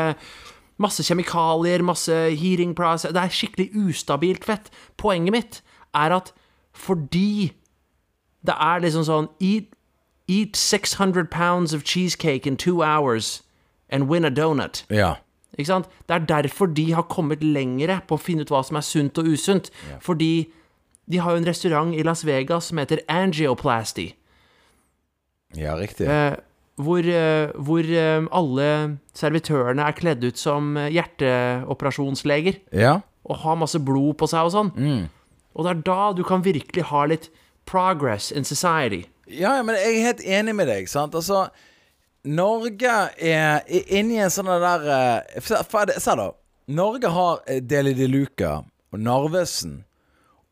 Masse kjemikalier, masse heating process Det er skikkelig ustabilt fett. Poenget mitt er at fordi det er liksom sånn Eat, eat 600 pounds of cheesecake in two hours and win a donut. Ja. Ikke sant? Det er derfor de har kommet lengre på å finne ut hva som er sunt og usunt. Fordi de har jo en restaurant i Las Vegas som heter Angioplasty. ja, riktig. Eh, hvor eh, hvor eh, alle servitørene er kledd ut som eh, hjerteoperasjonsleger. Ja. Og har masse blod på seg og sånn. Og det er da du kan virkelig ha litt progress in society. Ja, men jeg er helt enig med deg, sant. Altså, Norge er i- inni en sånn der Se da. Norge har Deli de Luca og Narvesen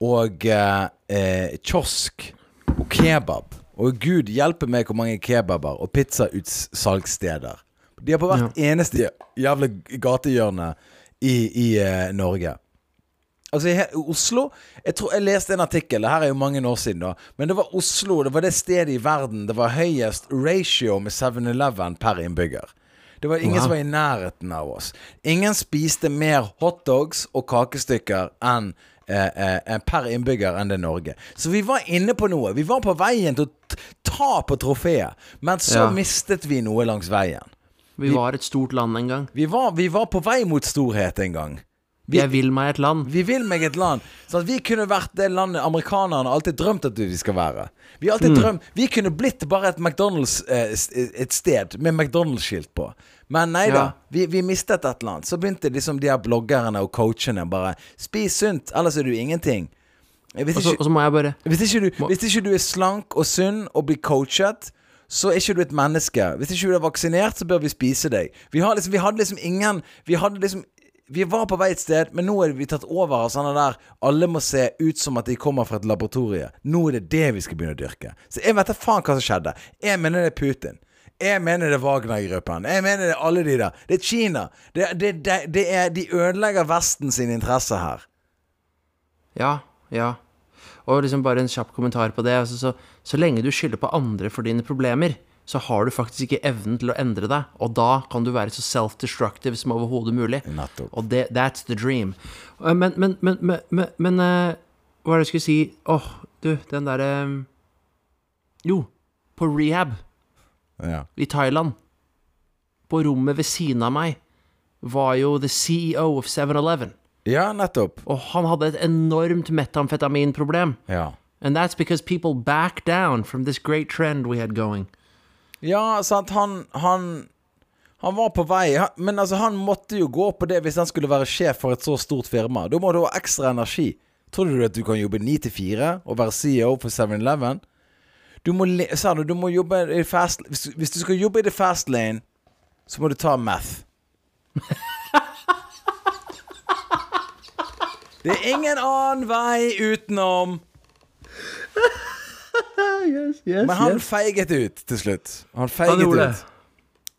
og eh, kiosk og kebab. Og gud hjelpe meg hvor mange kebaber og pizzautsalgssteder. De er på hvert eneste jævla gatehjørne i, i eh, Norge. Altså i Oslo Jeg tror jeg leste en artikkel, det her er jo mange år siden, da. Men det var Oslo, det var det stedet i verden det var høyest ratio med 7-Eleven per innbygger. Det var ingen Wow. som var i nærheten av oss. Ingen spiste mer hotdogs og kakestykker enn per innbygger enn det er Norge. Så vi var inne på noe. Vi var på veien til å ta på trofeet, men så Ja. mistet vi noe langs veien. Vi var et stort land en gang. Vi var, vi var på vei mot storhet en gang. Vi- Jeg vil meg et land. Vi vil meg et land. Sånn at vi kunne vært det landet amerikanerne alltid drømt at vi skal være. Vi alltid drømt Vi kunne blitt bare et McDonald's eh, et sted med McDonald's-skilt på. Men nei da. Ja. Vi, vi mistet et eller annet. Så begynte liksom de her bloggerne og coachene bare Spis sunt, ellers er du ingenting. Hvis Og så, ikke, og så må jeg bare hvis, ikke du, hvis ikke du er slank og sunn og blir coachet, så er ikke du et menneske. Hvis ikke du er vaksinert, så bør vi spise deg. Vi, har liksom, vi hadde liksom ingen Vi hadde liksom vi var på vei et sted, men nå er vi tatt over av sånne der Alle må se ut som at de kommer fra et laboratorie. Nå er det det vi skal begynne å dyrke. Så jeg vet da faen hva som skjedde. Jeg mener det er Putin. Jeg mener det er Wagner-gruppen. Jeg mener det er alle de der. Det er Kina. Det, det, det, er, de ødelegger Vesten sin interesse her. Ja, ja. Og liksom bare en kjapp kommentar på det. Altså, så, så lenge du skylder på andre for dine problemer, så har du faktisk ikke evnen til å endre deg. Og da kan du være så self-destructive som overhodet mulig. Nettopp. Og det, that's the dream. Eh, Men, men, men, men, eh, Hva er det jeg skulle si? Åh, du, den derre Jo, på rehab Ja. i Thailand, på rommet ved siden av meg, var jo the CEO of 7-Eleven. ja, nettopp. Og han hadde et enormt metamfetaminproblem. Ja. And that's because people back down from this great trend we had going. Ja, sant. Han, han Han var på vei, men altså, han måtte jo gå på det hvis han skulle være sjef for et så stort firma. Da må du ha ekstra energi. Tror du at du kan jobbe 9 til 4 og være CEO for 7-Eleven? Du må, sa du, du må jobbe i fast hvis, du- hvis du skal jobbe i the fast lane, så må du ta math. Det er ingen annen vei utenom. yes, yes, Men han feiget ut til slutt. Han feiget han ut.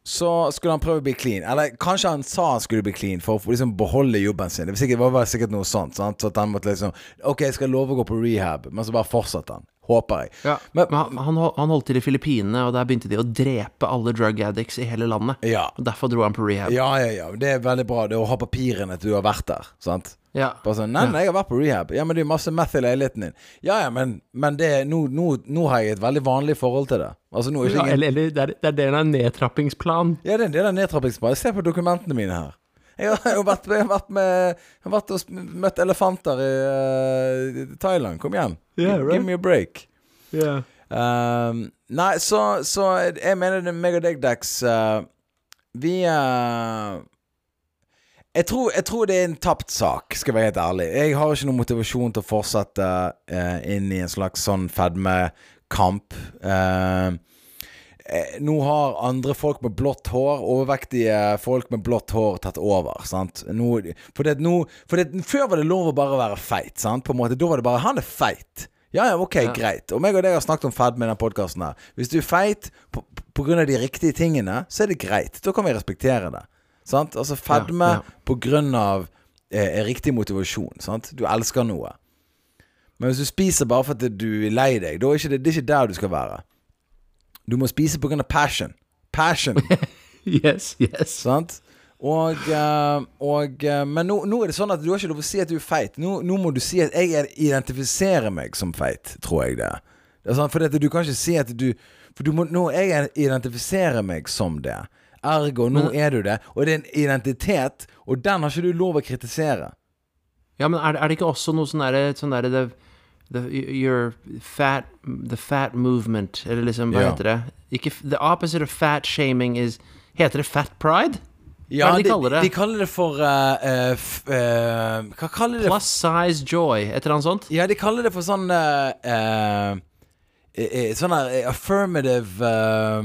Så skulle han prøve å bli clean. Eller kanskje han sa han skulle bli clean for å liksom beholde jobben sin. Det var sikkert, var sikkert noe sånt. Sant? Så at han måtte liksom Ok, jeg skal love å gå på rehab, men så bare fortsatte han. Håper jeg. Ja, Men- men han, han, holdt til i Filippinene, og der begynte de å drepe alle drug addicts i hele landet. Ja. Og derfor dro han på rehab. Ja, ja, ja. Det er veldig bra. Det å ha papirene til du har vært der. Sant? Ja. Bare sånn Nei, nei, jeg har vært på rehab. Ja, men det er masse meth i leiligheten din. Ja, ja, men, men det nå, nå, nå har jeg et veldig vanlig forhold til det. Altså, nå er Ja, ingen... eller, eller det er, det er en nedtrappingsplan. Ja, det er en del av nedtrappingsplanen. Se på dokumentene mine her. Jeg har jo vært, jeg har vært med Jeg har vært og møtt elefanter i uh, Thailand. Kom igjen. Yeah, right. Give me a break. Yeah. Um, nei, så, så jeg mener det meg og deg, Dex uh, Vi uh, jeg, tror, jeg tror det er en tapt sak, skal jeg være helt ærlig. Jeg har ikke noen motivasjon til å fortsette uh, inn i en slags sånn fedmekamp. Uh, Eh, nå har andre folk med blått hår, overvektige folk med blått hår, tatt over. Sant? Nå, for det, nå, for det, før var det lov å bare være feit. Sant? På en måte, Da var det bare 'han er feit'. Ja, ja, ok, greit. Og meg og deg har snakket om fedme i denne podkasten her. Hvis du er feit av de riktige tingene, så er det greit. Da kan vi respektere det. Sant? Altså fedme Ja, ja. av eh, riktig motivasjon. Sant? Du elsker noe. Men hvis du spiser bare fordi du er lei deg, da er det, det er ikke der du skal være. Du må spise på grunn passion. Passion, Yes, yes. sant? Og, eh, og eh, Men nå, nå er det sånn at du har ikke lov å si at du er feit. Nå, nå må du si at jeg er- identifiserer meg som feit, tror jeg det. det sant? For dette, du kan ikke si at du For du må, nå jeg identifiserer meg som det. Ergo, nå er du det. Og det er en identitet, og den har ikke du lov å kritisere. Ja, men er, er det ikke også noe sånn derre sånn der, the, your fat The fat movement, eller liksom, hva Ja. heter det? Ikke, the opposite of fat shaming is Heter det fat pride? Ja, er de kaller det? De kaller det for eh, f, uh, Hva kaller de det? Plus size joy, et eller annet sånt? Ja, de kaller det for sånn uh, Sånn eh, affirmative eh,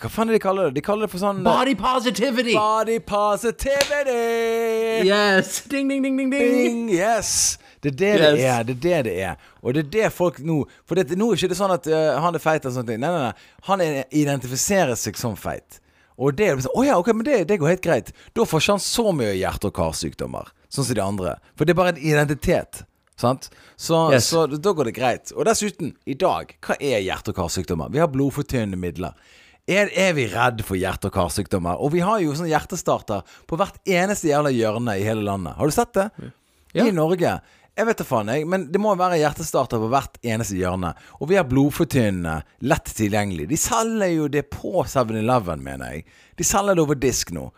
Hva faen er det de kaller det? De kaller det for sånn Body positivity! Body positivity! Yes! Ding, ding, ding, ding, ding. Ding, yes! Det er det det er. Det er det det er. Og det er det folk nå For det, nå er ikke det sånn at uh, han er feit eller sånne ting. Nei, nei, nei. Han er, identifiserer seg som feit. Og det er sånn Å ja, ok, men det, det går helt greit. Da får ikke han så mye hjerte- og karsykdommer, sånn som de andre. For det er bare en identitet. Sant? Så, Yes. så da går det greit. Og dessuten, i dag, hva er hjerte- og karsykdommer? Vi har blodfortynnende midler. Er, er vi redd for hjerte- og karsykdommer? Og vi har jo sånn hjertestarter på hvert eneste jævla hjørne i hele landet. Har du sett det? Ja. I Norge. Jeg vet da faen, jeg, men det må være hjertestarter på hvert eneste hjørne. Og vi har blodfortynnende, lett tilgjengelig. De selger jo det på 7-Eleven, mener jeg. De selger det over disk nå.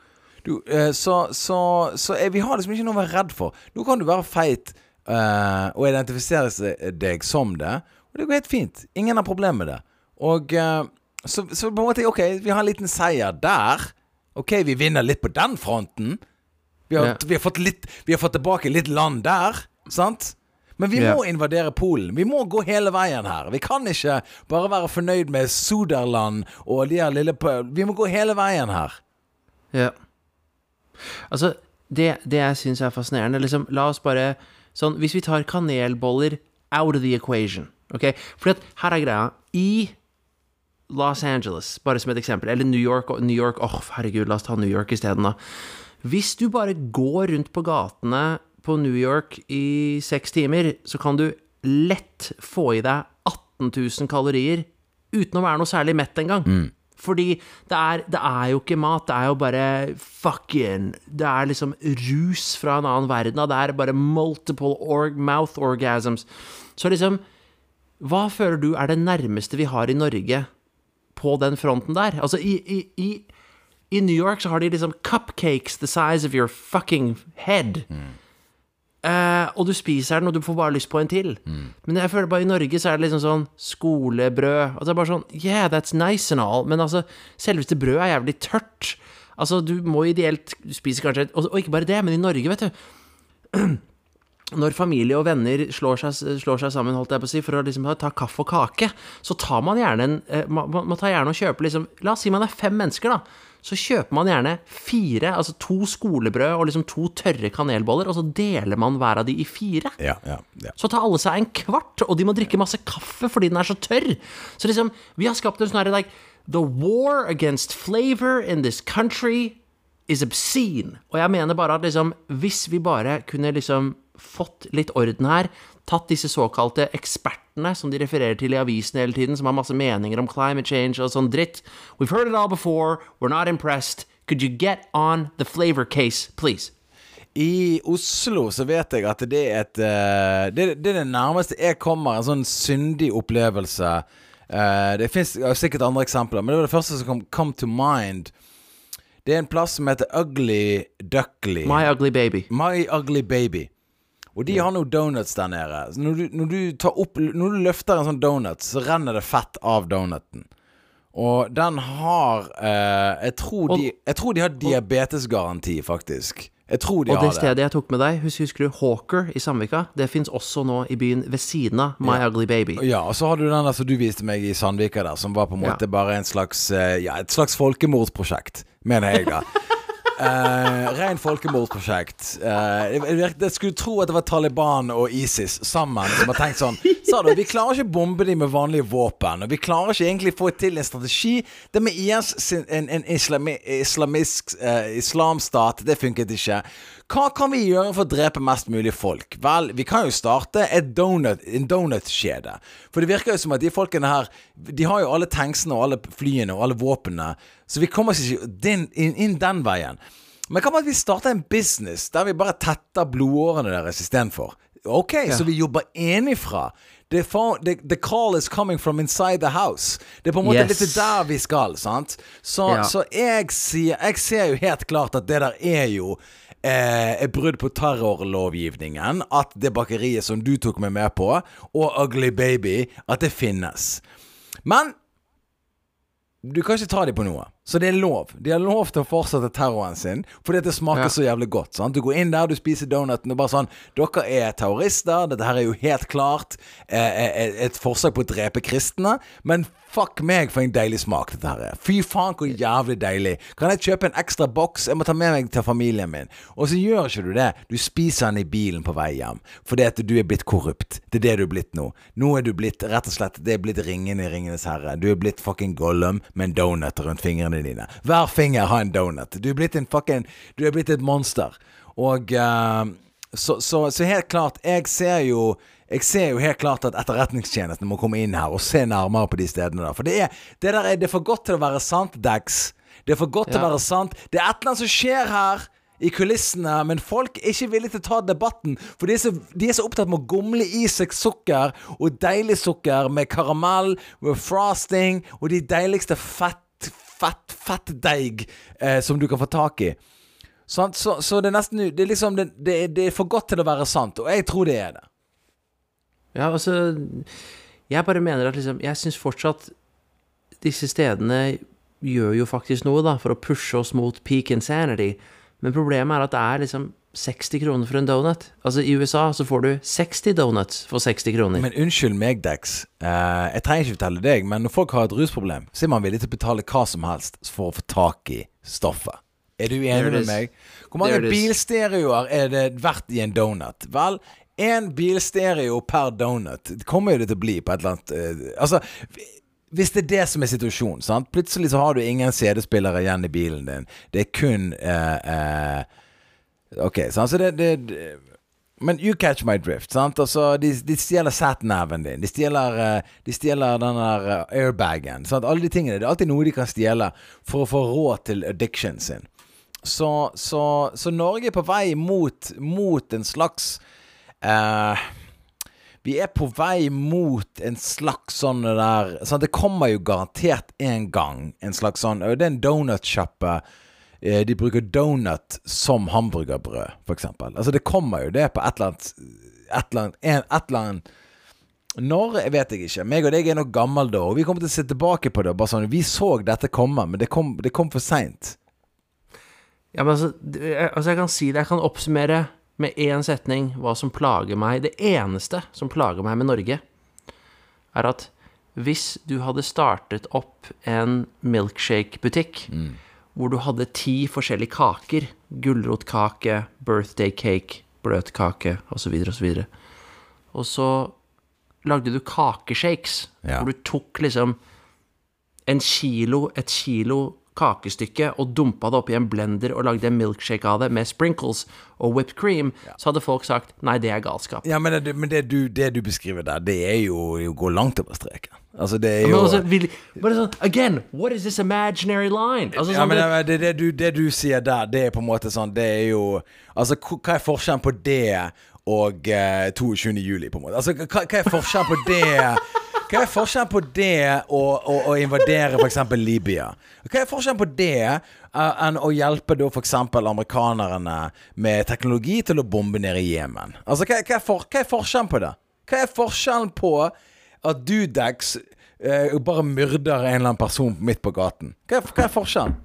Du, eh, så så, så eh, vi har liksom ikke noe å være redd for. Nå kan du være feit uh, og identifisere deg som det, og det går helt fint. Ingen har problemer med det. Og uh, så, så på en måte, ok, vi har en liten seier der. Ok, vi vinner litt på den fronten. Vi har, Ja. vi, har fått litt, vi har fått tilbake litt land der, sant? Men vi må invadere Polen. Vi må gå hele veien her. Vi kan ikke bare være fornøyd med Suderland og de her lille. Vi må gå hele veien her. Ja. Altså, det, det jeg syns er fascinerende liksom, La oss bare Sånn, hvis vi tar kanelboller out of the equation, OK? For her er greia. I Los Angeles, bare som et eksempel, eller New York New York, åh, herregud, la oss ta New York isteden, da. Hvis du bare går rundt på gatene på New York i seks timer, så kan du lett få i deg 18 000 kalorier uten å være noe særlig mett engang. Fordi det er, det er jo ikke mat, det er jo bare fucking Det er liksom rus fra en annen verden, det er bare multiple org, mouth orgasms. Så liksom Hva føler du er det nærmeste vi har i Norge på den fronten der? Altså, i, i, i, i New York så har de liksom cupcakes the size of your fucking head. Eh, og du spiser den, og du får bare lyst på en til. Men jeg føler bare i Norge så er det liksom sånn skolebrød. Altså det er bare sånn Yeah, that's nice and all, men altså, selveste brødet er jævlig tørt. Altså, du må ideelt Du spiser kanskje og, og ikke bare det, men i Norge, vet du når familie og venner slår seg, slår seg, sammen holdt jeg på å si, for å liksom ta kaffe og kake, så tar man gjerne en eh, man, man tar gjerne og kjøper liksom La oss si man er fem mennesker, da. Så kjøper man gjerne fire, altså to skolebrød og liksom to tørre kanelboller, og så deler man hver av de i fire. Ja, ja, ja. Så tar alle seg en kvart, og de må drikke masse kaffe fordi den er så tørr. Så liksom, vi har skapt en sånn herre like The war against flavor in this country is obscene. Og jeg mener bare at liksom, hvis vi bare kunne liksom fått litt orden her, tatt disse såkalte ekspertene som de refererer til i avisene hele tiden, som har masse meninger om climate change og sånn dritt We've heard it all before, we're not impressed. Could you get on the flavor case, please? I Oslo så vet jeg at det er et uh, det, det, er det nærmeste jeg kommer en sånn syndig opplevelse. Uh, det fins sikkert andre eksempler, men det var det første som kom come to mind. Det er en plass som heter Ugly Duckly. My Ugly Baby. My Ugly Baby. Og de har noen donuts der nede. Så når du, når du, opp, når du løfter en sånn donut, så renner det fett av donuten. Og den har eh, jeg, tror de, jeg, tror de, har diabetesgaranti, faktisk. Jeg tror de og har det. Og det stedet jeg tok med deg, husker du Hawker i Sandvika? Det fins også nå i byen ved siden av My ja. Ugly Baby. Ja, og så har du den der som du viste meg i Sandvika der, som var på en måte ja. bare en slags eh, Ja, et slags folkemordsprosjekt, mener jeg da. Uh, Ren folkemordprosjekt. Uh, jeg skulle tro at det var Taliban og ISIS sammen som har tenkt sånn Sa du, Vi klarer ikke bombe dem med vanlige våpen. Og vi klarer ikke egentlig få til en strategi. Det med IS, en, en islami, islamisk uh, islamstat, det funket ikke. Hva kan vi gjøre for å drepe mest mulig folk? Vel, vi kan jo starte donut, en donutkjede. For det virker jo som at de folkene her De har jo alle tanksene og alle flyene og alle våpnene. Så vi kommer ikke inn, inn, inn den veien. Men hva med at vi starter en business der vi bare tetter blodårene deres istedenfor? Ok, ja. så vi jobber enifra. The, the, the, call is coming from inside the house. Det er på en måte yes. litt der vi skal, sant? Så, ja. så jeg, sier, jeg ser jo helt klart at det der er jo eh, et brudd på terrorlovgivningen. At det bakeriet som du tok meg med på, og Ugly Baby, at det finnes. Men du kan ikke ta dem på noe. Så det er lov. De har lov til å fortsette terroren sin fordi det smaker ja. så jævlig godt. Sant? Du går inn der, du spiser donuten og bare sånn Dere er terrorister. Dette her er jo helt klart eh, eh, et forsøk på å drepe kristne. Men fuck meg for en deilig smak dette her er. Fy faen hvor jævlig deilig. Kan jeg kjøpe en ekstra boks? Jeg må ta med meg til familien min. Og så gjør ikke du det. Du spiser den i bilen på vei hjem. Fordi at du er blitt korrupt. Det er det du er blitt nå. Nå er du blitt rett og slett Det er blitt ringen i Ringenes herre. Du er blitt fucking Gollum med en donut rundt fingrene dine. Hver finger har en donut. Du er blitt en fucking Du er blitt et monster. Og uh, så, så, så, helt klart, jeg ser jo jeg ser jo helt klart at etterretningstjenesten må komme inn her og se nærmere på de stedene der. For det er, det der er, det er for godt til å være sant, Dax. Det er for godt ja. til å være sant. Det er et eller annet som skjer her i kulissene, men folk er ikke villige til å ta debatten. For de er så, de er så opptatt med å gomle i seg sukker, og deilig sukker med karamell, med frosting, og de deiligste fett fett, fettdeig eh, som du kan få tak i. Så, så, så, det er nesten Det er liksom det, det, det, er for godt til å være sant, og jeg tror det er det. Ja, altså Jeg bare mener at liksom Jeg syns fortsatt disse stedene gjør jo faktisk noe, da, for å pushe oss mot peak insanity. Men problemet er at det er liksom 60 kroner for en donut. Altså I USA så får du 60 donuts for 60 kroner. Men unnskyld meg, Dex. Uh, jeg trenger ikke fortelle deg, men når folk har et rusproblem, så er man villig til å betale hva som helst for å få tak i stoffet. Er du enig med meg? Hvor mange bilstereoer er det verdt i en donut? Vel, én bilstereo per donut Det kommer jo det til å bli på et eller annet uh, Altså hvis det er det som er situasjonen, sant? Plutselig så har du ingen CD-spillere igjen i bilen din. Det er kun uh, uh, Ok, sant? Så det, det, Men you catch my drift. sant? Altså, de, de stjeler satnaven din. De stjeler, uh, de stjeler den der airbagen. Sant? Alle de tingene. Det er alltid noe de kan stjele for å få råd til addiction sin. Så, så, så Norge er på vei mot, mot en slags uh, Vi er på vei mot en slags sånn der sånn, Det kommer jo garantert en gang en slags sånn Det er en donutsjappe Eh, de bruker donut som hamburgerbrød, f.eks. Altså, det kommer jo det på et eller annet Et eller annet, en, et eller annet Når vet jeg ikke. Meg og deg er nok gammel da, og vi kommer til å se tilbake på det. Bare sånn, Vi så dette komme, men det kom, det kom for seint. Ja, men altså, altså, jeg kan si det, jeg kan oppsummere med én setning hva som plager meg. Det eneste som plager meg med Norge, er at hvis du hadde startet opp en milkshake-butikk, hvor du hadde ti forskjellige kaker, gulrotkake, birthday cake, bløtkake, osv., osv., og så lagde du kakeshakes, Ja. hvor du tok liksom en kilo, et kilo kakestykke og dumpa det oppi en blender og lagde en milkshake av det med sprinkles og whipped cream, så hadde folk sagt nei, det er galskap. Ja, men, det, men det, du, det du beskriver der, det er jo å gå langt over streken. Altså, det er jo altså, vil, bare sånn, again, what is this imaginary line? Altså, Ja, sånn, men det, det, du, det du sier der, det er på en måte sånn Det er jo Altså, hva er forskjellen på det og eh, 22. juli, på en måte? Altså, hva, hva er forskjellen på det Hva er forskjellen på det og å, invadere f.eks. Libya? Hva er forskjellen på det eh, enn å hjelpe da f.eks. amerikanerne med teknologi til å bombe ned i Jemen? Altså, hva, hva, er for, hva er forskjellen på det? Hva er forskjellen på at Dudex eh, bare myrder en eller annen person midt på gaten? Hva hva er forskjellen?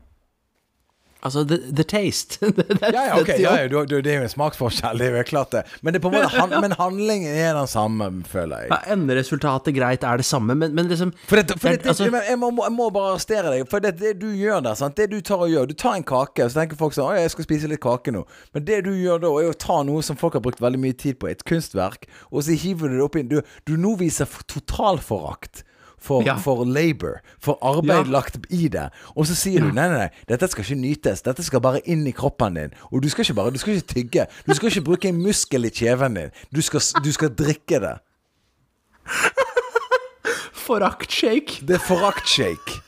Altså the, the taste. Ja, ja, ok, ja, ja, du, du, det er jo en smaksforskjell, det er jo klart det. Men, det på en måte, han, men handlingen er den samme, føler jeg. ja, Enderesultatet greit er det samme, men, men liksom For, det, for det, det- altså- jeg, må, jeg må bare arrestere deg. For det, det du gjør der, sant? det du tar og gjør Du tar en kake, og så tenker folk sånn Å, jeg skal spise litt kake nå. Men det du gjør da, er å ta noe som folk har brukt veldig mye tid på, et kunstverk, og så hiver du det opp inn Du, du nå viser totalforakt. For, Ja. for labor, for arbeid Ja. lagt i det. Og så sier du nei, nei, nei, dette skal ikke nytes. Dette skal bare inn i kroppen din. Og du skal ikke bare, du skal ikke tygge. Du skal ikke bruke en muskel i kjeven din. Du skal, du skal drikke det. Foraktshake. Det er foraktshake.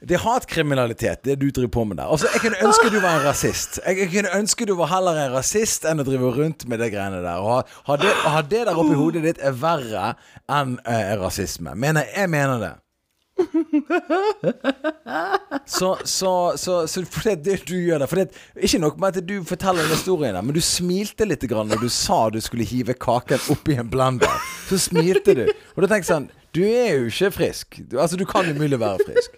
Det er hatkriminalitet, det du driver på med der. Altså, Jeg kunne ønske du var en rasist. Jeg, kunne ønske du var heller en rasist enn å drive rundt med det greiene der. Og ha, ha, det, ha det der oppi hodet ditt er verre enn eh, rasisme. Mener, jeg mener det. Så, så, så, så for det, det du gjør der for det, Ikke nok med at du forteller den historien, der, men du smilte litt når du sa du skulle hive kaken oppi en blender. Så smilte du. Og da tenker jeg sånn Du er jo ikke frisk. Du, altså, du kan umulig være frisk.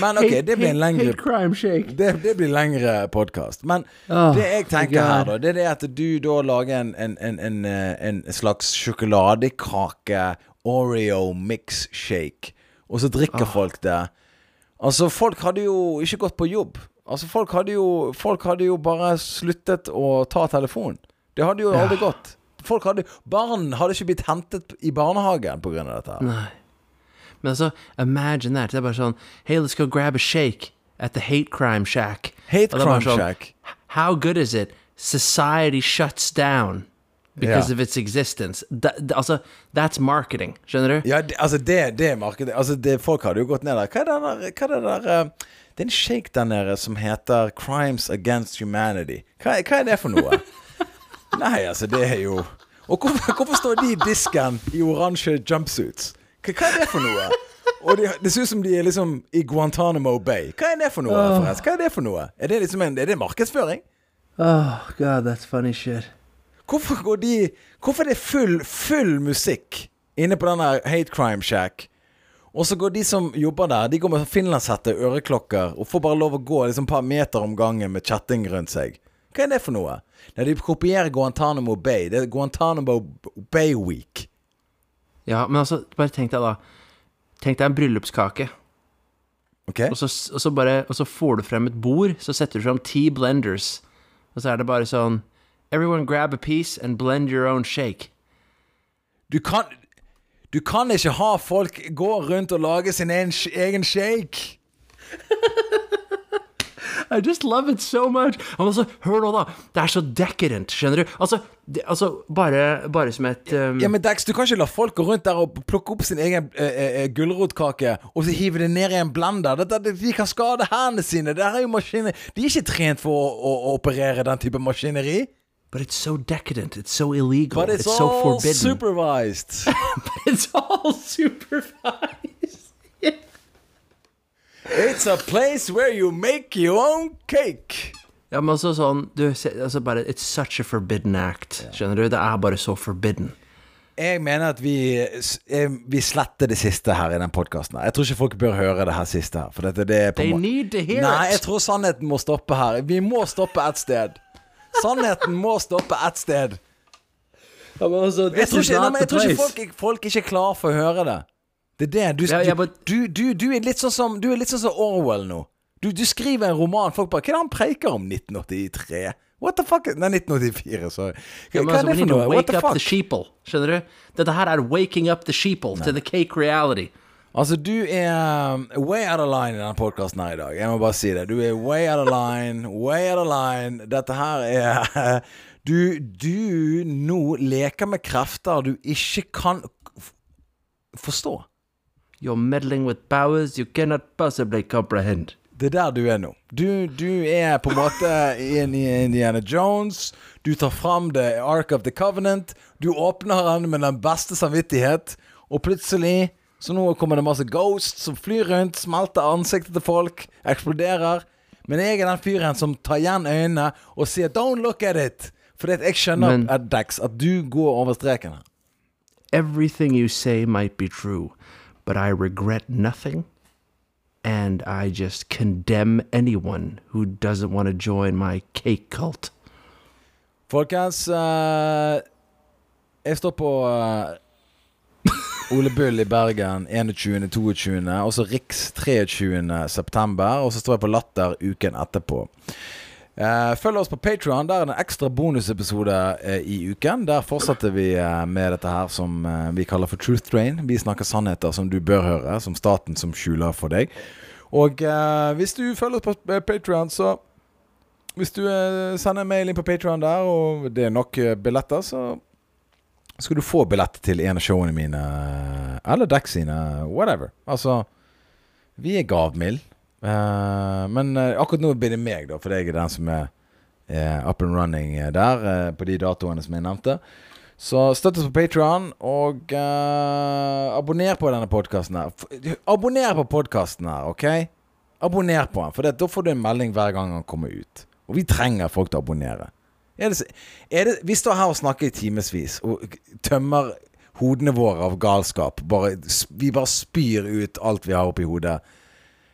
Men ok, det blir en lengre Hate crime shake. det, det blir lengre podkast. Men Åh, det jeg tenker her, da, det er det at du da lager en, en, en, en, eh, slags sjokoladekake Oreo mix shake, og så drikker folk det. Altså, folk hadde jo ikke gått på jobb. Altså, folk hadde jo, folk hadde jo bare sluttet å ta telefonen. Det hadde jo aldri gått. Folk hadde, barn hadde ikke blitt hentet i barnehagen pga. dette. Nei. Men altså, imagine that. Det er bare sånn Hey, let's go grab a shake at the hate crime shack. Hate crime sånn, shack. How good is it? Society shuts down because yeah. of its existence. Da, da, altså, that's marketing. Skjønner du? Ja, det, altså det, det er marketing. Altså det, Folk hadde jo gått ned der. Hva er det der, hva er det der uh, Det er en shake der nede som heter Crimes Against Humanity. Hva, hva er det for noe? Nei, altså, det er jo Og hvorfor, hvorfor står de i disken i oransje jumpsuits? Hva, er det for noe? Og de, Det ser ut som de er liksom i Guantánamo Bay. Hva er det for noe? forresten? Hva er det for noe? Er det liksom en, er det markedsføring? Oh, God, that's funny shit. Hvorfor går de Hvorfor er det full, full musikk inne på denne Hate Crime Shack? Og så går de som jobber der, De går med finlandshette, øreklokker og får bare lov å gå liksom et par meter om gangen med kjetting rundt seg. Hva er det for noe? Nei, De kopierer Guantánamo Bay. Det er Guantánamo Bay Week. Ja, men altså, bare tenk deg da. Tenk deg en bryllupskake. Ok? Og så, og så bare Og så får du frem et bord, så setter du frem ti blenders. Og så er det bare sånn Everyone grab a piece and blend your own shake. Du kan Du kan ikke ha folk gå rundt og lage sin egen, egen shake. I just love it so much. Men altså, hør nå, da. Det er så decadent, skjønner du? Altså, det, altså bare, bare som et um, Ja, men Dex, du kan ikke la folk gå rundt der og plukke opp sin egen uh, uh, gulrotkake og så hive det ned i en blender. Det, det, de kan skade hendene sine. Det her er jo maskiner De er ikke trent for å, å, å operere den type maskineri. But it's so decadent. It's so illegal. But it's, it's so all forbidden. supervised. it's all supervised. It's a place where you make your own cake. Ja, men altså sånn du, altså bare, It's such a forbidden act. Skjønner du? Det er bare så forbidden. Jeg mener at vi, vi sletter det siste her i den podkasten. Jeg tror ikke folk bør høre det her siste her. For dette, det er på They need to hear Nei, jeg tror sannheten må stoppe her. Vi må stoppe et sted. Sannheten må stoppe et sted. Ja, men altså, Jeg tror ikke, nei, jeg tror ikke folk, folk, ikke er klar for å høre det. Det er det. Du, Ja, ja, du, but- du, du, du er litt sånn som Du er litt sånn som Orwell nå. Du, du skriver en roman, folk bare Hva er det han preiker om 1983? What the fuck? Nei, 1984, sorry. Ja, Hva, men hva altså, er det for noe? What wake the up the fuck? sheeple. Skjønner du? Dette her er waking up the sheeple to the cake reality. Altså, du er um, way out of line i denne podkasten her i dag. Jeg må bare si det. Du er way out of line, way out of line. Dette her er Du, du nå leker med krefter du ikke kan forstå. You're meddling with powers you cannot possibly comprehend. Det er der du er nå. Du, du er på en måte i Indiana Jones. Du tar fram The Ark of the Covenant. Du åpner den med den beste samvittighet, og plutselig så nå kommer det masse ghosts som flyr rundt, smelter ansiktet til folk, eksploderer. Men jeg er den fyren som tar igjen øynene og sier 'don't look at it'. Fordi jeg skjønner Men- at Dex, at du går over streken her. Everything you say might be true, but I regret nothing, and I just condemn anyone who doesn't want to join my cake cult. Folkens, eh, jeg står på eh, Ole Bull i Bergen 21., 22., og så Riks 23. september. Og så står jeg på Latter uken etterpå. Eh, følg oss på Patrion. Der er det en ekstra bonusepisode eh, i uken. Der fortsetter vi eh, med dette her som vi kaller for Truth Train. Vi snakker sannheter som du bør høre, som staten som skjuler for deg. Og hvis du følger oss på Patrion, så hvis du sender en mail inn på Patreon der, og det er nok billetter, så skal du få billett til en av showene mine. Eller Dex sine. Whatever. Altså Vi er gavmilde. Eh, men eh, akkurat nå blir det meg, da, for jeg er den som er eh, up and running der, på de datoene som jeg nevnte. Så støtt oss på Patreon og uh, abonner på denne podkasten her. Abonner på podkasten her, OK? Abonner på den, for det, da får du en melding hver gang han kommer ut. Og vi trenger folk til å abonnere. Er det, er det, vi står her og snakker i timevis og tømmer hodene våre av galskap. Bare, vi bare spyr ut alt vi har oppi hodet.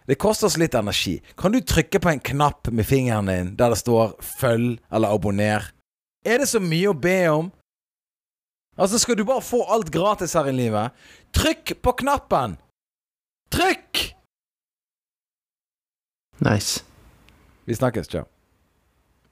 Det koster oss litt energi. Kan du trykke på en knapp med fingeren din der det står 'følg' eller 'abonner'? Er det så mye å be om? Altså, skal du bare få alt gratis her i livet? Trykk på knappen! Trykk! Nice. Vi snakkes. Ciao.